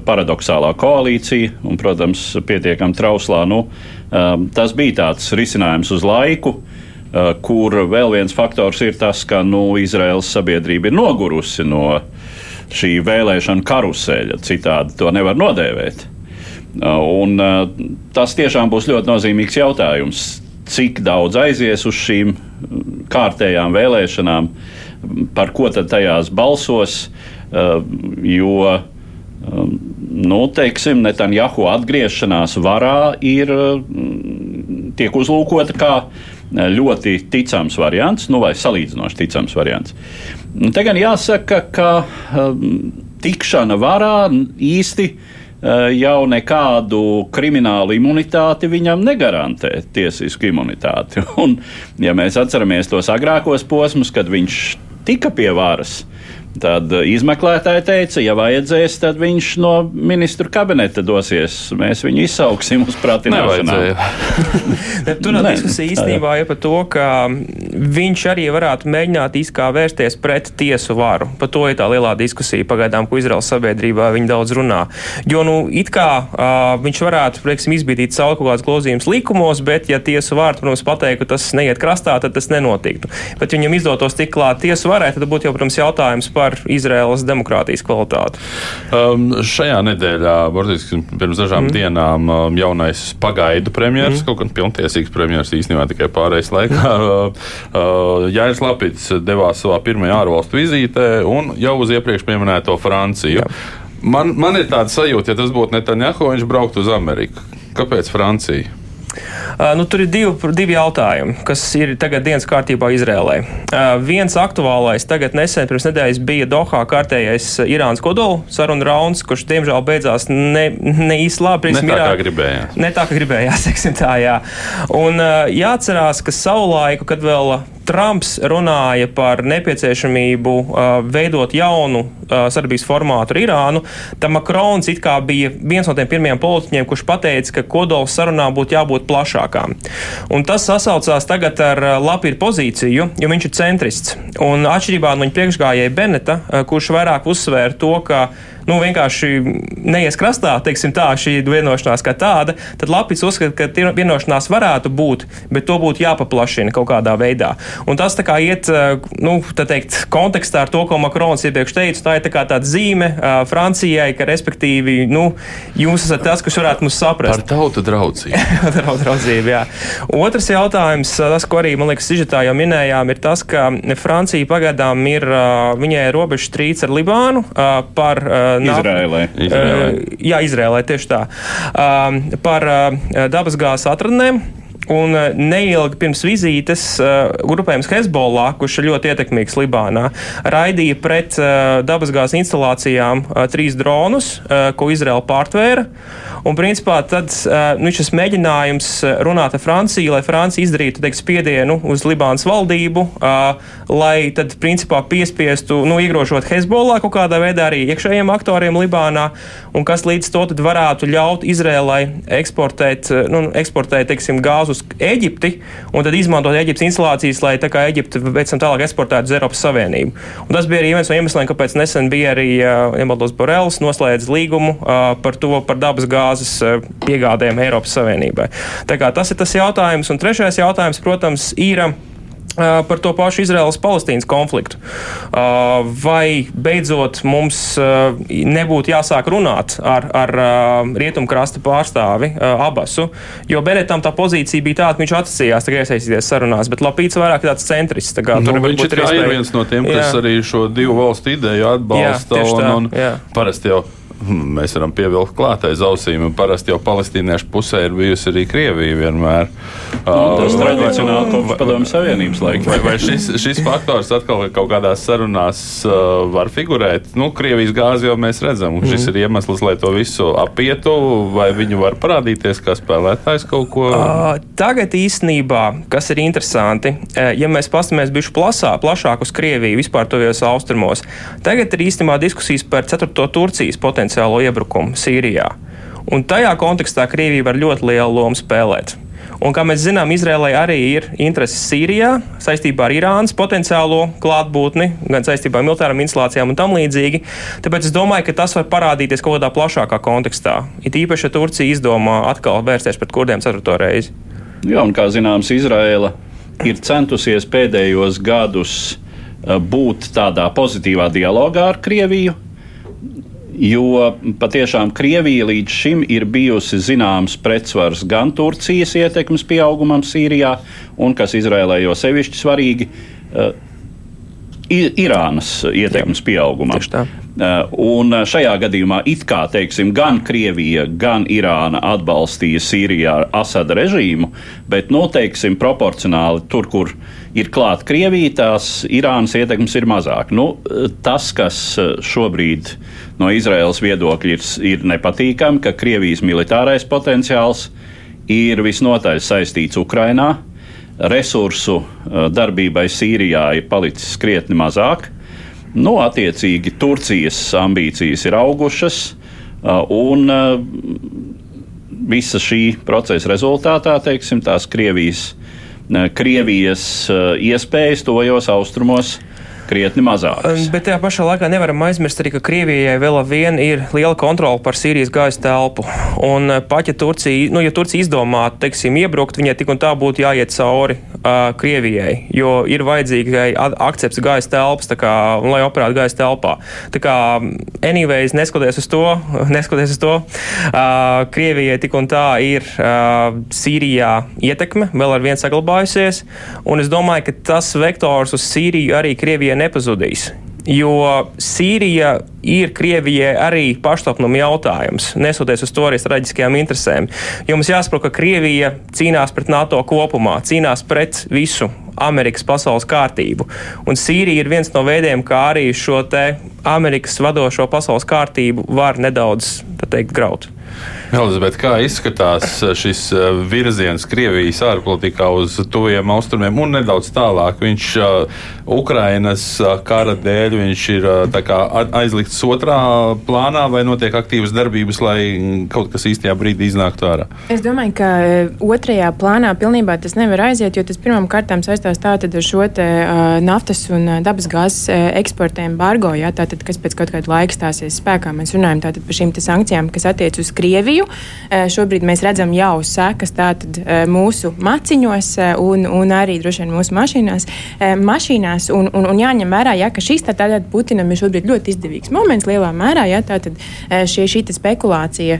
paradoxālā koalīcija, un, protams, pietiekami trauslā. Nu, um, tas bija tāds risinājums uz laiku. Uh, kur vēl viens faktors ir tas, ka nu, Izraels sabiedrība ir nogurusi no šī vēlēšana karuseļa. Citādi to nevar nodēvēt. Un, tas tiešām būs ļoti nozīmīgs jautājums. Cik daudz aizies uz šīm kārtējām vēlēšanām, par ko tad tajās balsos? Jo nu, teiksim, Netanjahu atgriešanās varā ir tiek uzlūkota kā ļoti ticams variants, nu, vai salīdzinoši ticams variants. Te gan jāsaka, ka tikšana varā īsti Eh, jau nekādu kriminālu imunitāti viņam negarantē tiesisku imunitāti. Un, ja mēs atceramies tos agrākos posmus, kad viņš tika pie varas, Tad uh, izmeklētāji teica, ja vajadzēs, tad viņš no ministru kabineta dosies. Mēs viņu izsauksim uz pratināšanu. Tur nav diskusija īstenībā ja par to, ka viņš arī varētu mēģināt izkā vērsties pret tiesu varu. Par to ir tā lielā diskusija pagaidām, ko Izraels sabiedrībā viņi daudz runā. Jo, nu, it kā uh, viņš varētu, prieksim, izbīdīt savu kaut kādas grozījumus likumos, bet, ja tiesu vārdu, protams, pateikt, ka tas neiet krastā, tad tas nenotiktu. Bet viņam izdotos tik klāt tiesu varai, tad būtu jau, protams, jautājums par par Izraēlas demokrātijas kvalitāti? Um, šajā nedēļā, burtiski pirms dažām mm. dienām, um, jaunais pagaidu premjerministrs, mm. kaut gan pilntiesīgs premjerministrs īstenībā tikai pārējais laikā, uh, uh, Jānis Lapits devās savā pirmajā ārvalstu vizītē un jau uz iepriekš pieminēto Franciju. Jā. Man, man ir tāds sajūta, ja tas būtu Netanjahu, viņš brauktu uz Ameriku. Kāpēc Francija? Uh, nu, tur ir divi, divi jautājumi, kas ir tagad dienas kārtībā Izrēlē. Uh, viens aktuālais, tagad nesen pirms nedēļas bija Dohā kārtējais Irānas kodola sarunu rauns, kurš diemžēl beidzās ne, ne īsti labi. Ne tā, kā gribējās. Ne tā, kā gribējās, teiksim tā, jā. Un uh, jāatcerās, ka savulaiku, kad vēl Trumps runāja par nepieciešamību uh, veidot jaunu uh, sadarbības formātu ar Irānu, tad Makrons bija viens no tiem pirmajiem politiķiem, kurš pateica, ka kodols sarunām būtu jābūt plašākām. Un tas sasaucās tagad ar Lapīru pozīciju, jo viņš ir centrists. Un atšķirībā no viņa priekšgājēja Beneta, kurš vairāk uzsvēra to, ka nu, vienkārši neies krastā, teiksim tā, šī vienošanās kā tāda, tad Lapis uzskata, ka vienošanās varētu būt, bet to būtu jāpaplašina kaut kādā veidā. Un tas tā kā iet, eh, nu, tā teikt, kontekstā ar to, ko Makrons iepriekš teica, tā ir tā kā tāda zīme uh, Francijai, ka respektīvi, nu, jūs esat tas, kas varētu mums saprast. Par tautu draudzību. draudzību, jā. Otrs jautājums, tas, ko arī, man liekas, sižetā jau minējām, ir tas, ka Francija pagaidām ir, viņai ir robežu strīds ar Libānu par Izrēlē. Izrēlē. Jā, Izrēlē tieši tā. Par dabasgāzes atradnēm. Un neilgi pirms vizītes uh, grupējums Hezbollah, kurš ir ļoti ietekmīgs Libānā, raidīja pret uh, dabasgāzes instalācijām trīs dronus, ko Izraela pārtvēra. Un, principā, tad nu, šis mēģinājums runāt ar Franciju, lai Francija izdarītu teikt, spiedienu uz Libānas valdību, lai tad, principā, piespiestu, nu, iegrožot Hezbollah kaut kādā veidā arī iekšējiem aktoriem Libānā, un kas līdz to varētu ļaut Izrēlai eksportēt, nu, eksportēt teiksim, gāzu uz Eģipti un tad izmantot Eģiptes instalācijas, lai tā kā Eģipte pēc tam tālāk eksportētu uz Eiropas Savienību. Un tas bija arī viens no iemesliem, kāpēc nesen bija arī Emaldos Borels noslēdz līgumu par to, par dabas gāzes piegādēm Eiropas Savienībai. Tā kā tas ir tas jautājums. Un trešais jautājums, protams, ir par to pašu Izraels-Palestīnas konfliktu. Vai beidzot mums nebūtu jāsāk runāt ar, ar rietumkrasta pārstāvi Abasu, jo Beretam tā pozīcija bija tāda, ka viņš atsacījās iesaistīties sarunās, bet Lapīts vairāk tāds centrists. Tā kā, nu, viņš ir, ir viens no tiem, kas jā. arī šo divu valstu ideju atbalsta. Jā, un, un jā. parasti jau mēs varam pievilkt klāt aiz ausīm. Parasti jau palestīniešu pusē ir bijusi arī Krievija vienmēr. Nu, tas uh, tradicionāli kopš padomju savienības laika. Vai, vai šis, šis faktors atkal kaut kādās sarunās uh, var figurēt? Nu, Krievijas gāzi jau mēs redzam, un šis mm. ir iemesls, lai to visu apietu, vai viņu var parādīties kā spēlētājs kaut ko? Uh, tagad īstenībā, kas ir interesanti, ja mēs paskatāmies bišķi plasā, plašāk uz Krieviju, vispār tojos austrumos, tagad ir īstenībā diskusijas par ceturto Turcijas potenciālu potenciālo iebrukumu Sīrijā. Un tajā kontekstā Krievija var ļoti lielu lomu spēlēt. Un, kā mēs zinām, Izrēlai arī ir intereses Sīrijā saistībā ar Irānas potenciālo klātbūtni, gan saistībā ar militārām instalācijām un tam līdzīgi. Tāpēc es domāju, ka tas var parādīties kaut kādā plašākā kontekstā. It īpaši, ja Turcija izdomā atkal vērsties pret kurdiem ceturto reizi. Jā, un kā zināms, Izraela ir centusies pēdējos gadus eh, būt tādā pozitīvā dialogā ar Krieviju, Jo patiešām Krievija līdz šim ir bijusi zināms pretsvars gan Turcijas ietekmes pieaugumam Sīrijā, un kas Izrēlē jau sevišķi svarīgi. Uh, Irānas ietekmes pieaugumam. Uh, un šajā gadījumā it kā teiksim, gan Krievija, gan Irāna atbalstīja Sīrijā Asada režīmu, bet noteiksim nu, proporcionāli tur, kur ir klāta Krievija, tās Irānas ietekmes ir mazāk. Nu, tas, kas šobrīd no Izraels viedokļa ir, ir nepatīkami, ka Krievijas militārais potenciāls ir visnotaļ saistīts Ukrainā resursu darbībai Sīrijā ir palicis krietni mazāk. Nu, attiecīgi, Turcijas ambīcijas ir augušas, un visa šī procesa rezultātā, teiksim, tās Krievijas, Krievijas iespējas tojos austrumos krietni mazākas. Bet tajā pašā laikā nevaram aizmirst arī, ka Krievijai vēl vien ir liela kontrola par Sīrijas gaisa telpu. Un eh, pat ja Turcija, nu, ja Turcija izdomātu, teiksim, iebrukt, viņai tik un tā būtu jāiet cauri uh, Krievijai, jo ir vajadzīga akcepts gaisa telpas, kā, lai operētu gaisa telpā. Tā kā, anyways, neskatoties uz to, neskatoties uz to uh, Krievijai tik un tā ir uh, Sīrijā ietekme vēl ar vien saglabājusies, un es domāju, ka tas vektors uz Sīriju arī Krievijai nepazudīs. Jo Sīrija ir Krievijai arī pašnāvnuma jautājums, nesoties uz to arī strateģiskajām interesēm. Jo mums jāsaprot, ka Krievija cīnās pret NATO kopumā, cīnās pret visu Amerikas pasaules kārtību. Un Sīrija ir viens no veidiem, kā arī šo Amerikas vadošo pasaules kārtību var nedaudz teikt, graut. Elizabete, kā izskatās šis eh, virziens Krievijas ārpolitikā uz tuviem austrumiem un nedaudz tālāk? Viņš uh, Ukrainas uh, kara dēļ viņš ir kā, aizlikts otrā plānā vai notiek aktīvas darbības, lai kaut kas īstajā brīdī iznāktu ārā? Es domāju, ka otrajā plānā pilnībā tas nevar aiziet, jo tas pirmām kārtām saistās tātad ar šo te, naftas un dabasgāzes eksporta embargo, jā, tātad, kas pēc kaut kāda laika stāsies spēkā. Mēs runājam tātad par šīm sankcijām, kas attiec uz Krieviju. Eh, šobrīd mēs redzam jau sekas tātad eh, mūsu maciņos eh, un, un arī droši vien mūsu mašīnās. mašīnās un, un, un jāņem vērā, ja, ka šis tātad Putinam ir šobrīd ļoti izdevīgs moments lielā mērā. Ja, tātad šie, šī spekulācija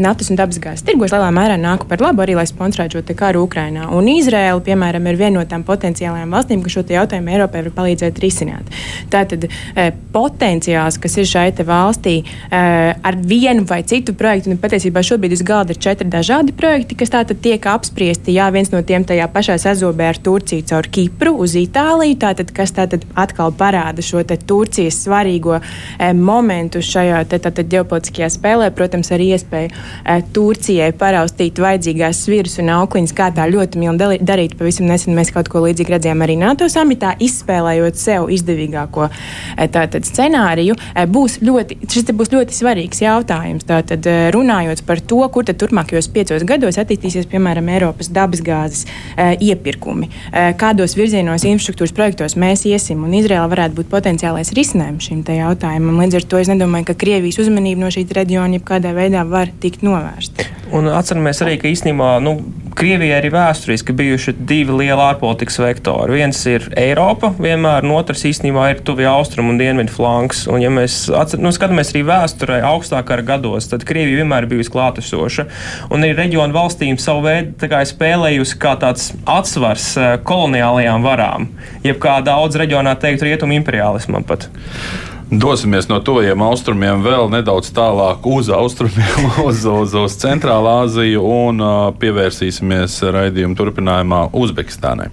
naftas un dabasgāzes tirgos lielā mērā nāk par labu arī, lai sponsorētu šo karu Ukrainā. Un Izraela, piemēram, ir viena no tām potenciālajām valstīm, kas šo jautājumu Eiropai var palīdzēt risināt. Tātad potenciāls, kas ir šai valstī ar vienu vai citu projektu, nu, patiesībā šobrīd uz galda ir četri dažādi projekti, kas tātad tiek apspriesti. Jā, viens no tiem tajā pašā sazobē ar Turciju caur Kipru uz Itāliju, tātad, kas tātad atkal parāda šo Turcijas svarīgo e, momentu šajā te, tātad, ģeopolitiskajā spēlē. Protams, arī iespēju e, Turcijai paraustīt vajadzīgās sviras un aukliņas, kā tā ļoti mīl darīt. Pavisam nesen mēs kaut ko līdzīgu redzējām arī NATO samitā, izspēlējot sev izdevīgāko e, tātad, scenāriju. E, būs ļoti, šis būs ļoti svarīgs jautājums. Tātad, e, runājot par to, kur tad turpmākajos piecos gados attīstīsies, piemēram, Eiropas dabasgāzes e, iepirkumi, e, kādos virzienos infrastruktūras projektos mēs iesim, un Izraela varētu būt potenciālais risinājums šim jautājumam. Līdz ar to es nedomāju, ka Krievijas uzmanība no šī reģiona jebkādā veidā var tikt novērsta. Un atceramies arī, ka īstenībā nu, Krievijai ir vēsturiski bijuši divi lieli ārpolitikas vektori. Viens ir Eiropa, vienmēr, un otrs īstenībā ir tuvie austrumu un dienvidu flanks. Un, ja mēs atcer, nu, skatāmies arī vēsturē, augstākā gados, tad Krievija vienmēr ir bijusi klātesoša. Un arī reģionu valstīm savu veidu tā spēlējusi kā tāds atsvars eh, koloniālajām varām, jeb kā daudz reģionā teikt, rietumu imperialismam pat. Dosimies no tuviem austrumiem vēl nedaudz tālāk uz austrumiem, uz, uz, uz Centrālā Aziju un uh, pievērsīsimies raidījuma turpinājumā Uzbekistānai.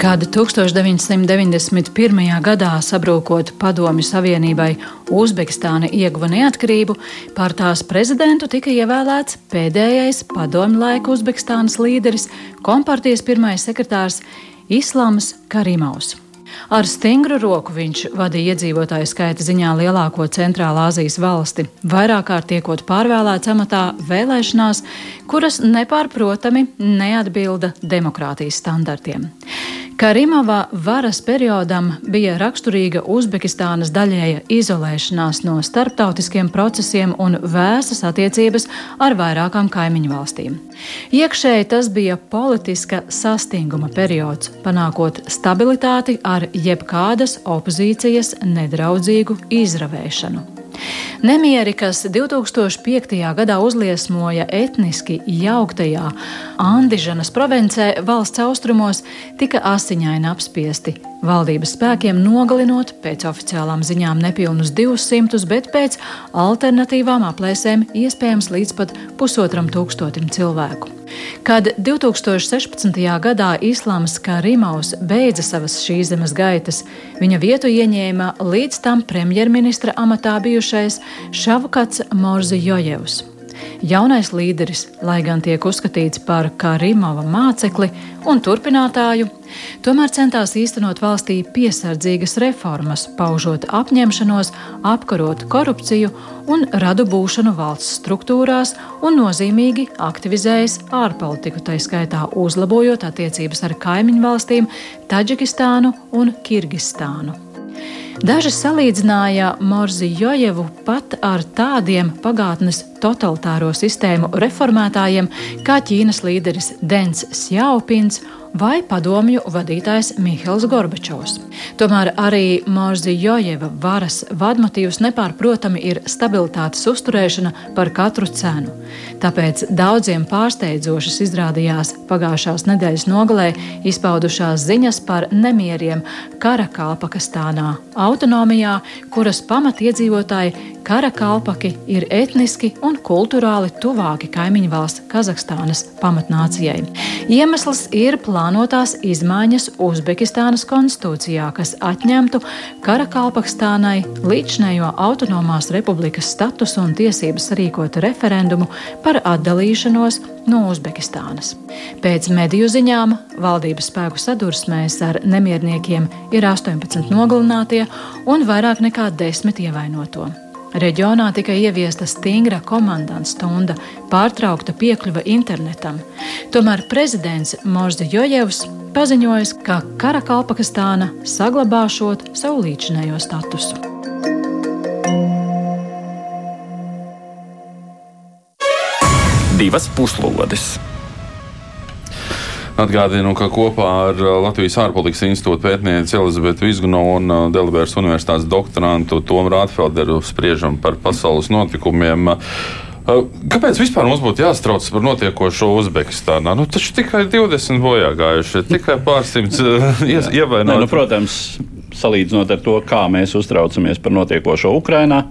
Kad 1991. gadā sabrūkot Padomju Savienībai, Uzbekistāna ieguva neatkarību, par tās prezidentu tika ievēlēts pēdējais padomju laika Uzbekistānas līderis, kompartijas pirmais sekretārs Islāms Karimovs. Ar stingru roku viņš vadīja iedzīvotāju skaita ziņā lielāko centrālā Azijas valsti, vairāk kārt tiekot pārvēlēts amatā vēlēšanās, kuras nepārprotami neatbilda demokrātijas standartiem. Karimova varas periodam bija raksturīga Uzbekistānas daļēja izolēšanās no starptautiskiem procesiem un vēsas attiecības ar vairākām kaimiņu valstīm. Iekšēji tas bija politiska sastinguma periods, panākot stabilitāti ar jebkādas opozīcijas nedraudzīgu izravēšanu. Nemieri, kas 2005. gadā uzliesmoja etniski jauktajā Andižanas provincē valsts austrumos, tika asiņaini apspiesti. Valdības spēkiem nogalinot pēc oficiālām ziņām nepilnus 200, bet pēc alternatīvām aplēsēm iespējams līdz pat pusotram tūkstotim cilvēku. Kad 2016. gadā Islāms Karimaus beidza savas šīs zemes gaitas, viņa vietu ieņēma līdz tam premjerministra amatā bijušais Šavkats Morzi Jojevs. Jaunais līderis, lai gan tiek uzskatīts par Karimova mācekli un turpinātāju, tomēr centās īstenot valstī piesardzīgas reformas, paužot apņemšanos apkarot korupciju un radu būšanu valsts struktūrās un nozīmīgi aktivizējas ārpolitiku, tā skaitā uzlabojot attiecības ar kaimiņu valstīm Taģikistānu un Kirgistānu. Daži salīdzināja Morzi Jojevu pat ar tādiem pagātnes totalitāro sistēmu reformētājiem kā Ķīnas līderis Dens Sjaupins vai padomju vadītājs Mihails Gorbačovs. Tomēr arī Morzijojeva varas vadmotīvs nepārprotami ir stabilitātes uzturēšana par katru cenu. Tāpēc daudziem pārsteidzošas izrādījās pagājušās nedēļas nogalē izpaudušās ziņas par nemieriem Karakalpakistānā, autonomijā, kuras pamatiedzīvotāji Karakalpaki ir etniski un un kultūrāli tuvāki kaimiņu valsts Kazahstānas pamatnācijai. Iemesls ir plānotās izmaiņas Uzbekistānas konstitūcijā, kas atņemtu Karakalpakstānai līdzinējo autonomās republikas statusu un tiesības rīkot referendumu par atdalīšanos no Uzbekistānas. Pēc mediju ziņām valdības spēku sadursmēs ar nemierniekiem ir 18 nogalinātie un vairāk nekā 10 ievainoto. Reģionā tika ieviesta stingra komandanta stunda, pārtraukta piekļuve internetam. Tomēr prezidents Morzi Jojevs paziņoja, ka Karakalpakistāna saglabāšot savu līdzinējo statusu. Divas puslodes! Atgādinu, ka kopā ar uh, Latvijas ārpolitikas institūta pētnieci Elizabetu Vizgunovu un uh, Delabēras universitātes doktorantu Tomu Rātfelderu spriežam par pasaules notikumiem. Uh, kāpēc vispār mums būtu jāstrauc par notiekošo Uzbekistānā? Nu, taču tikai 20 bojā gājuši, tikai pārsimts ievainoti. Nu, protams, salīdzinot ar to, kā mēs uztraucamies par notiekošo Ukrajinā,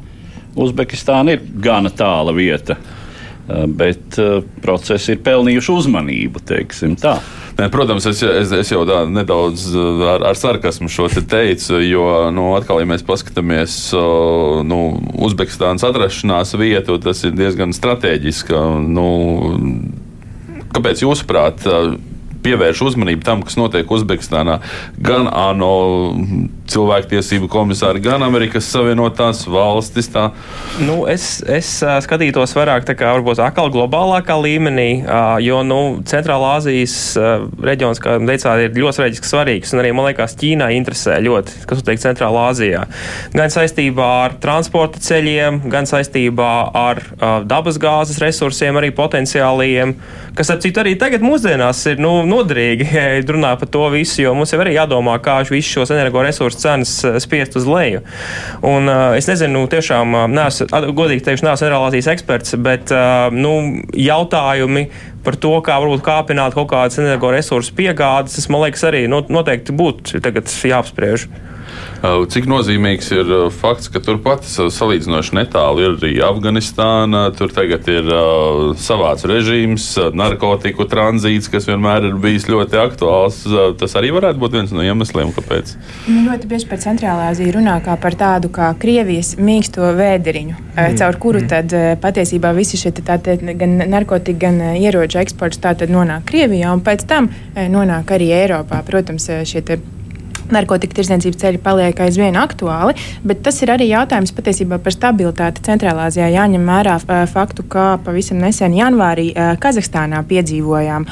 Uzbekistāna ir gana tāla vieta. Eh, bet uh, procesi ir pelnījuši uzmanību. Ne, protams, es, es, es jau tā nedaudz eh, ar, ar sarkasmu šo te teicu, jo, nu, atkal, ja mēs paskatāmies nu, Uzbekistānas atrašanās vietu, tas ir diezgan strateģiski. Nu, kāpēc, jūsuprāt, pievērš uzmanību tam, kas notiek Uzbekistānā. Gan ANO cilvēktiesību komisāri, gan Amerikas Savienotās valstis. Tā. Nu, es, es skatītos vairāk tā kā varbūt atkal globālākā līmenī, jo nu, Centrālā Azijas reģions, kā teicāt, ir ļoti strateģiski svarīgs. Un arī man liekas, Ķīnai interesē ļoti, kas notiek Centrālā Azijā. Gan saistībā ar transporta ceļiem, gan saistībā ar dabasgāzes resursiem, arī potenciāliem, kas, ap citu, arī tagad mūsdienās ir nu, noderīgi, ja runā par to visu, jo mums jau arī jādomā, kā visus šos energoresursus cenas eh, spiest uz leju. Un, uh, es nezinu, tiešām, eh, neesmu, godīgi teikšu, neesmu enerģijas eksperts, bet nu, jautājumi par to, kā varbūt kāpināt kaut kādas energoresursu piegādes, tas man liekas arī noteikti būtu jāapspriež. Cik nozīmīgs ir fakts, ka turpat salīdzinoši netālu ir arī Afganistāna. Tur tagad ir uh, savāds režīms, narkotiku tranzīts, kas vienmēr ir bijis ļoti aktuāls. Tas arī varētu būt viens no iemesliem, kāpēc. Nu, ļoti bieži par Centrālā Aziju runā kā par tādu kā Krievijas mīksto vēderiņu, mm. caur kuru mm. tad patiesībā visi šie tātad, gan narkotika, gan ieroču eksports nonāk Krievijā un pēc tam nonāk arī Eiropā. Protams, šie narkotika tirdzniecības ceļi paliek aizvien aktuāli, bet tas ir arī jautājums patiesībā par stabilitāti Centrālā Azijā. Jāņem vērā faktu, ka pavisam nesen janvārī Kazahstānā piedzīvojām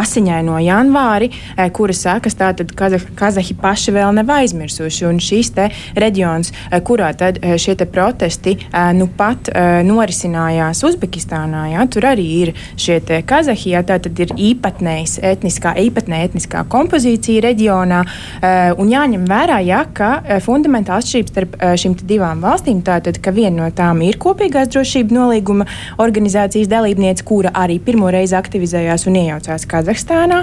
asiņaino janvāri, kuras sekas tātad Kazahi paši vēl nav aizmirsuši. Un šīs reģions, kurā tad šie protesti nu pat norisinājās Uzbekistānā, jā, tur arī ir šie Kazahi, jā, tā tad ir īpatnējs etniskā, īpatnē etniskā kompozīcija reģionā. Eh, un jāņem vērā, ja, ka eh, fundamentāla atšķirība starp eh, šīm divām valstīm tātad, ka viena no tām ir kopīgās drošības nolīguma organizācijas dalībniece, kura arī pirmo reizi aktivizējās un iejaucās Kazahstānā.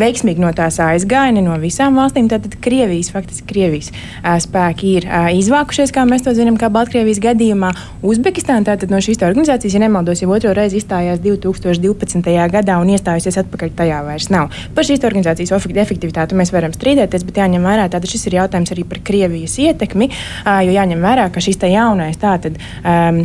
Veiksmīgi no tās aizgāja ne no visām valstīm. Tātad Krievijas, faktiski Krievijas spēki ir izvākušies, kā mēs to zinām, kā Baltkrievijas gadījumā. Uzbekistāna tātad no šīs organizācijas, ja nemaldos, jau otro reizi izstājās 2012. gadā un iestājusies atpakaļ tajā vairs nav. Par šīs organizācijas efektivitāti mēs varam strīdēties lietas, bet jāņem vērā, ka šis ir jautājums arī par Krievijas ietekmi, jo jāņem vērā, ka šis jaunais tātad, um,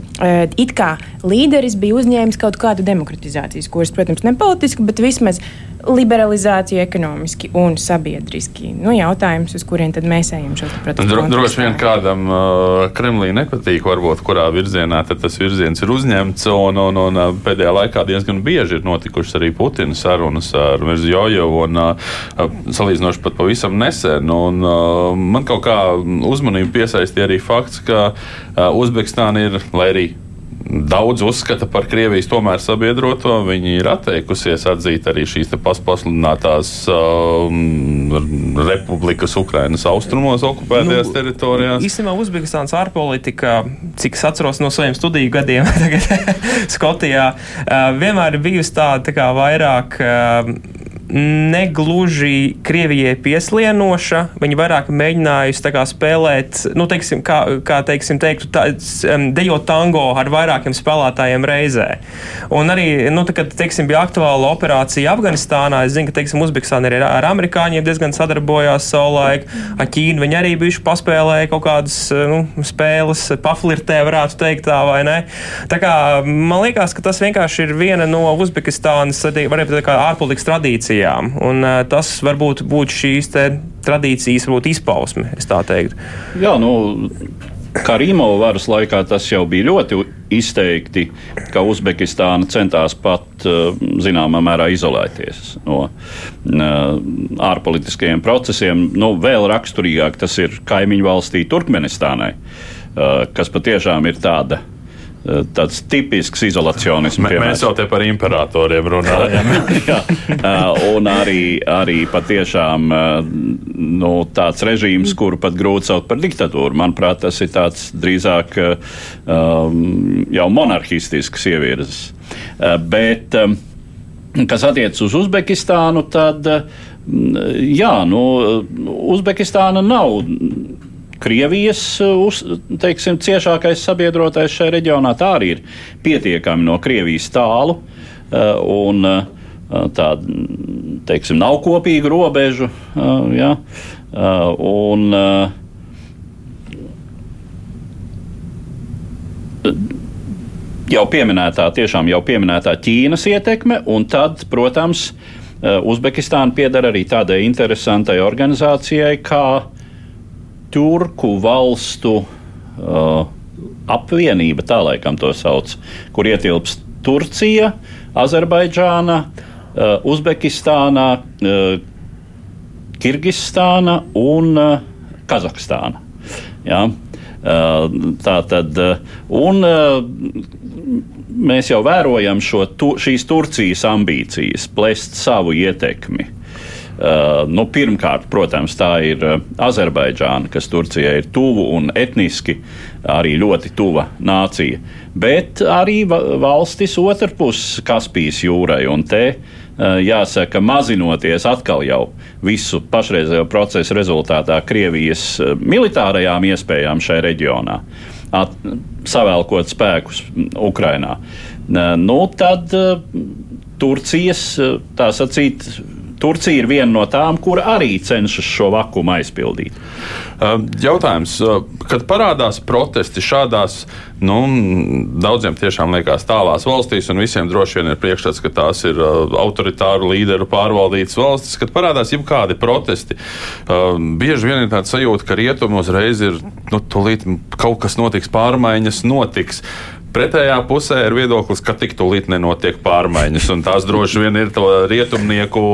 it kā līderis bija uzņēmis kaut kādu demokratizācijas kursu, protams, ne politiski, bet vismaz liberalizāciju ekonomiski un sabiedriski. Nu, jautājums, uz kurien tad mēs ejam šos procesus? Dro, droši vien kādam uh, Kremlī nepatīk, varbūt kurā virzienā tas virziens ir uzņemts. Un, un, un uh, pēdējā laikā diezgan bieži ir notikušas arī Putina sarunas ar Merzjojevu un uh, salīdzinoši pat pavisam nesen. Un, uh, man kaut kā uzmanību piesaistīja arī fakts, ka uh, Uzbekistāna ir, lai arī Daudz uzskata par Krievijas tomēr sabiedroto. Viņi ir atteikusies atzīt arī šīs pasludinātās um, republikas Ukrainas austrumos okupētajās nu, teritorijās. Īstenībā Uzbekistānas ārpolitika, cik es atceros no saviem studiju gadiem Skotijā, uh, vienmēr ir bijusi tāda tā kā vairāk. Uh, negluži Krievijai pieslienoša. Viņa vairāk mēģinājusi spēlēt, nu, teiksim, kā, kā teiksim, teiktu, tā, dejot tango ar vairākiem spēlētājiem reizē. Un arī, nu, tā, kad teiksim, bija aktuāla operācija Afganistānā, es zinu, ka teiksim, Uzbekistāna arī ar amerikāņiem diezgan sadarbojās savulaik. Ar Ķīnu viņi arī bijuši paspēlēja kaut kādas nu, spēles, paflirtē, varētu teikt tā, vai ne? Tā kā man liekas, ka tas vienkārši ir viena no Uzbekistānas, varētu teikt, ārpolitikas tradīcijām tradīcijām. Un, uh, tas varbūt būtu šīs tradīcijas varbūt izpausme, es tā teiktu. Jā, nu. Karīmova varas laikā tas jau bija ļoti izteikti, ka Uzbekistāna centās pat zināmā mērā izolēties no ārpolitiskajiem procesiem. Nu, vēl raksturīgāk tas ir kaimiņu valstī Turkmenistānai, kas patiešām ir tāda tāds tipisks izolacionisms. Mē, mēs jau te par imperatoriem runājam. Jā, un arī, arī patiešām nu, tāds režīms, kuru pat grūti saukt par diktatūru. Manuprāt, tas ir tāds drīzāk um, jau monarhistisks ievirzes. Bet, kas attiecas uz Uzbekistānu, tad jā, nu, Uzbekistāna nav Krievijas uz, teiksim, ciešākais sabiedrotais šajā reģionā. Tā arī ir pietiekami no Krievijas tālu. Eh, un, eh, Tā teiksim, nav kopīga robeža. Eh, ja, un, jau pieminētā, tiešām jau pieminētā Ķīnas ietekme, un tad, protams, Uzbekistāna pieder arī tādai interesantai organizācijai kā turku valstu uh, apvienība, tā laikam to sauc, kur ietilpst Turcija, Azerbaidžāna, uh, Uzbekistāna, uh, Kirgistāna un uh, Kazahstāna. Ja? Uh, tā tad, uh, un uh, mēs jau vērojam šo, tu, šīs Turcijas ambīcijas, plēst savu ietekmi Uh, nu, pirmkārt, protams, tā ir uh, Azerbaidžāna, kas Turcijai ir tuvu un etniski arī ļoti tuva nācija, bet arī valstis otrpus Kaspijas jūrai. Un te uh, jāsaka, mazinoties atkal jau visu pašreizējo procesu rezultātā Krievijas militārajām iespējām šajā reģionā, at, savēlkot spēkus Ukrainā, nu, tad Turcijas tā sacīt Turcija ir viena no tām, kur arī cenšas šo vakumu aizpildīt. Jautājums, kad parādās protesti šādās, nu, daudziem tiešām liekas tālās valstīs, un visiem droši vien ir priekšstats, ka tās ir autoritāru līderu pārvaldītas valstis, kad parādās jebkādi protesti, bieži vien ir tāds sajūta, ka rietumi uzreiz ir, nu, tūlīt kaut kas notiks, pārmaiņas notiks. Pretējā pusē ir viedoklis, ka tik tūlīt nenotiek pārmaiņas, un tās droši vien ir to rietumnieku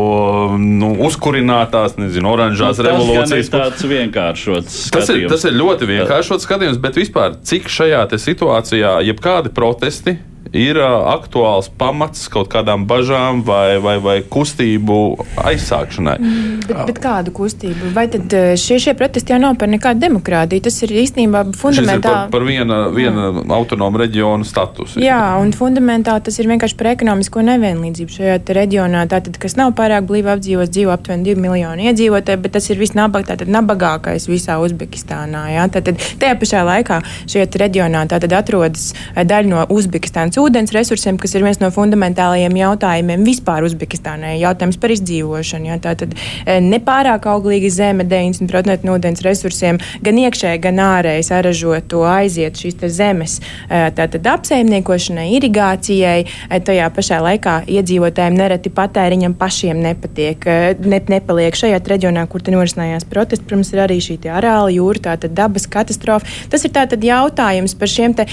nu, uzkurinātās, nezinu, oranžās nu, revolūcijas. Tas ir tāds vienkāršots skatījums. Tas ir, tas ir ļoti vienkāršots skatījums, bet vispār cik šajā situācijā jebkādi protesti ir aktuāls pamats kaut kādām bažām vai, vai, vai kustību aizsākšanai. Mm, bet, bet kādu kustību? Vai tad šie, šie protesti jau nav par nekādu demokrātiju? Tas ir īstenībā fundamentāli. Par, par viena, viena autonomu reģionu statusu. Jā, un fundamentāli tas ir vienkārši par ekonomisko nevienlīdzību šajā reģionā, tātad, kas nav pārāk blīvi apdzīvots, dzīvo aptuveni 2 miljoni iedzīvotāji, bet tas ir visnabag, tātad, nabagākais visā Uzbekistānā. Jā? Tātad, tajā pašā laikā šajā reģionā tātad, atrodas daļa no Uzbekistānas ūdens resursiem, kas ir viens no fundamentālajiem jautājumiem vispār Uzbekistānai. Jautājums par izdzīvošanu. Jā, tātad e, nepārāk auglīga zeme, 90% no ūdens resursiem, gan iekšēji, gan ārēji saražoto aiziet šīs zemes e, tātad apsaimniekošanai, irigācijai. E, tajā pašā laikā iedzīvotājiem nereti patēriņam pašiem nepatiek, ne, nepaliek šajā reģionā, kur norisinājās protesti. Protams, ir arī šī arāla jūra, tātad dabas katastrofa. Tas ir tātad jautājums par šiem, te,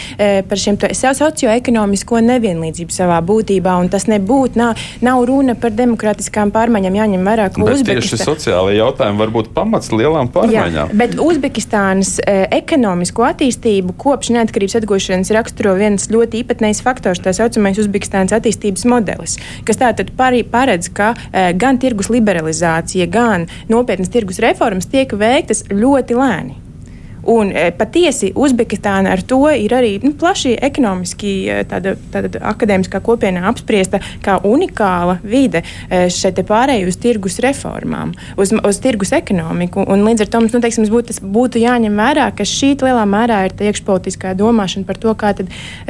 par šiem socioekonomiskiem ekonomisko nevienlīdzību savā būtībā, un tas nebūtu, nav, nav runa par demokrātiskām pārmaiņām, jāņem vērā, ka Uzbekistāna. Tieši sociālajie jautājumi var būt pamats lielām pārmaiņām. Jā, bet Uzbekistānas e, ekonomisko attīstību kopš neatkarības atgūšanas raksturo viens ļoti īpatnējs faktors, tā saucamais Uzbekistānas attīstības modelis, kas tātad paredz, ka e, gan tirgus liberalizācija, gan nopietnas tirgus reformas tiek veiktas ļoti lēni. Un patiesi Uzbekistāna ar to ir arī nu, plaši ekonomiski tāda, tāda akadēmiskā kopienā apspriesta kā unikāla vide šai pārējai uz tirgus reformām, uz, uz tirgus ekonomiku. Un līdz ar to mums, nu, teiksim, būtu, būtu jāņem vērā, ka šī lielā mērā ir iekšpolitiskā domāšana par to, kā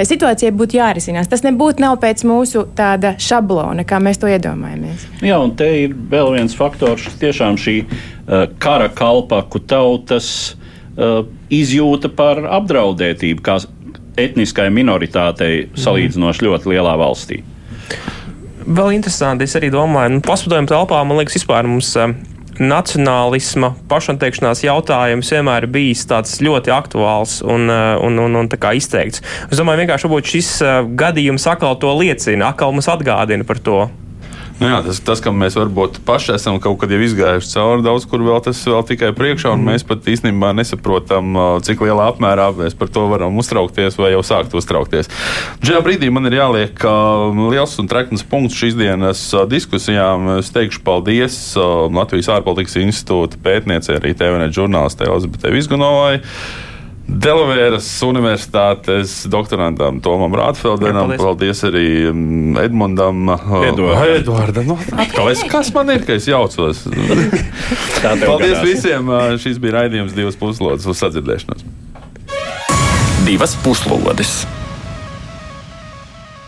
situācija būtu jārisinās. Tas nebūtu nav pēc mūsu tāda šablona, kā mēs to iedomājamies. Jā, un te ir vēl viens faktors, tiešām šī uh, kara kalpaku tautas izjūta par apdraudētību, kā etniskai minoritātei salīdzinoši ļoti lielā valstī. Vēl interesanti, es arī domāju, nu, paspēdojuma telpā, man liekas, vispār mums. Uh, nacionālisma, pašnoteikšanās jautājums vienmēr ir bijis tāds ļoti aktuāls un, eh, un, un, un izteikts. Es domāju, vienkārši šis gadījums atkal to liecina, atkal mums atgādina par to. Nu jā, tas, tas, kam mēs varbūt paši esam kaut kad jau izgājuši cauri, daudz kur vēl tas vēl tikai priekšā, un mm. mēs pat īstenībā nesaprotam, cik lielā apmērā mēs par to varam uztraukties vai jau sākt uztraukties. Šajā brīdī man ir jāliek liels un trekns punkts šīs dienas diskusijām. Es teikšu paldies Latvijas ārpolitikas institūta pētniecei, arī TVN žurnālistē Elizabetei Vizgunovai. Delavēras Universitātes doktorantam Tomam Rātfeldenam. Jā, paldies. paldies arī mm, Edmundam. Eduardam. Eduardam. Nu, atkal es, kas man ir, ka es jaucos? paldies visiem. Šis bija raidījums divas puslodes uz sadzirdēšanos. Divas puslodes.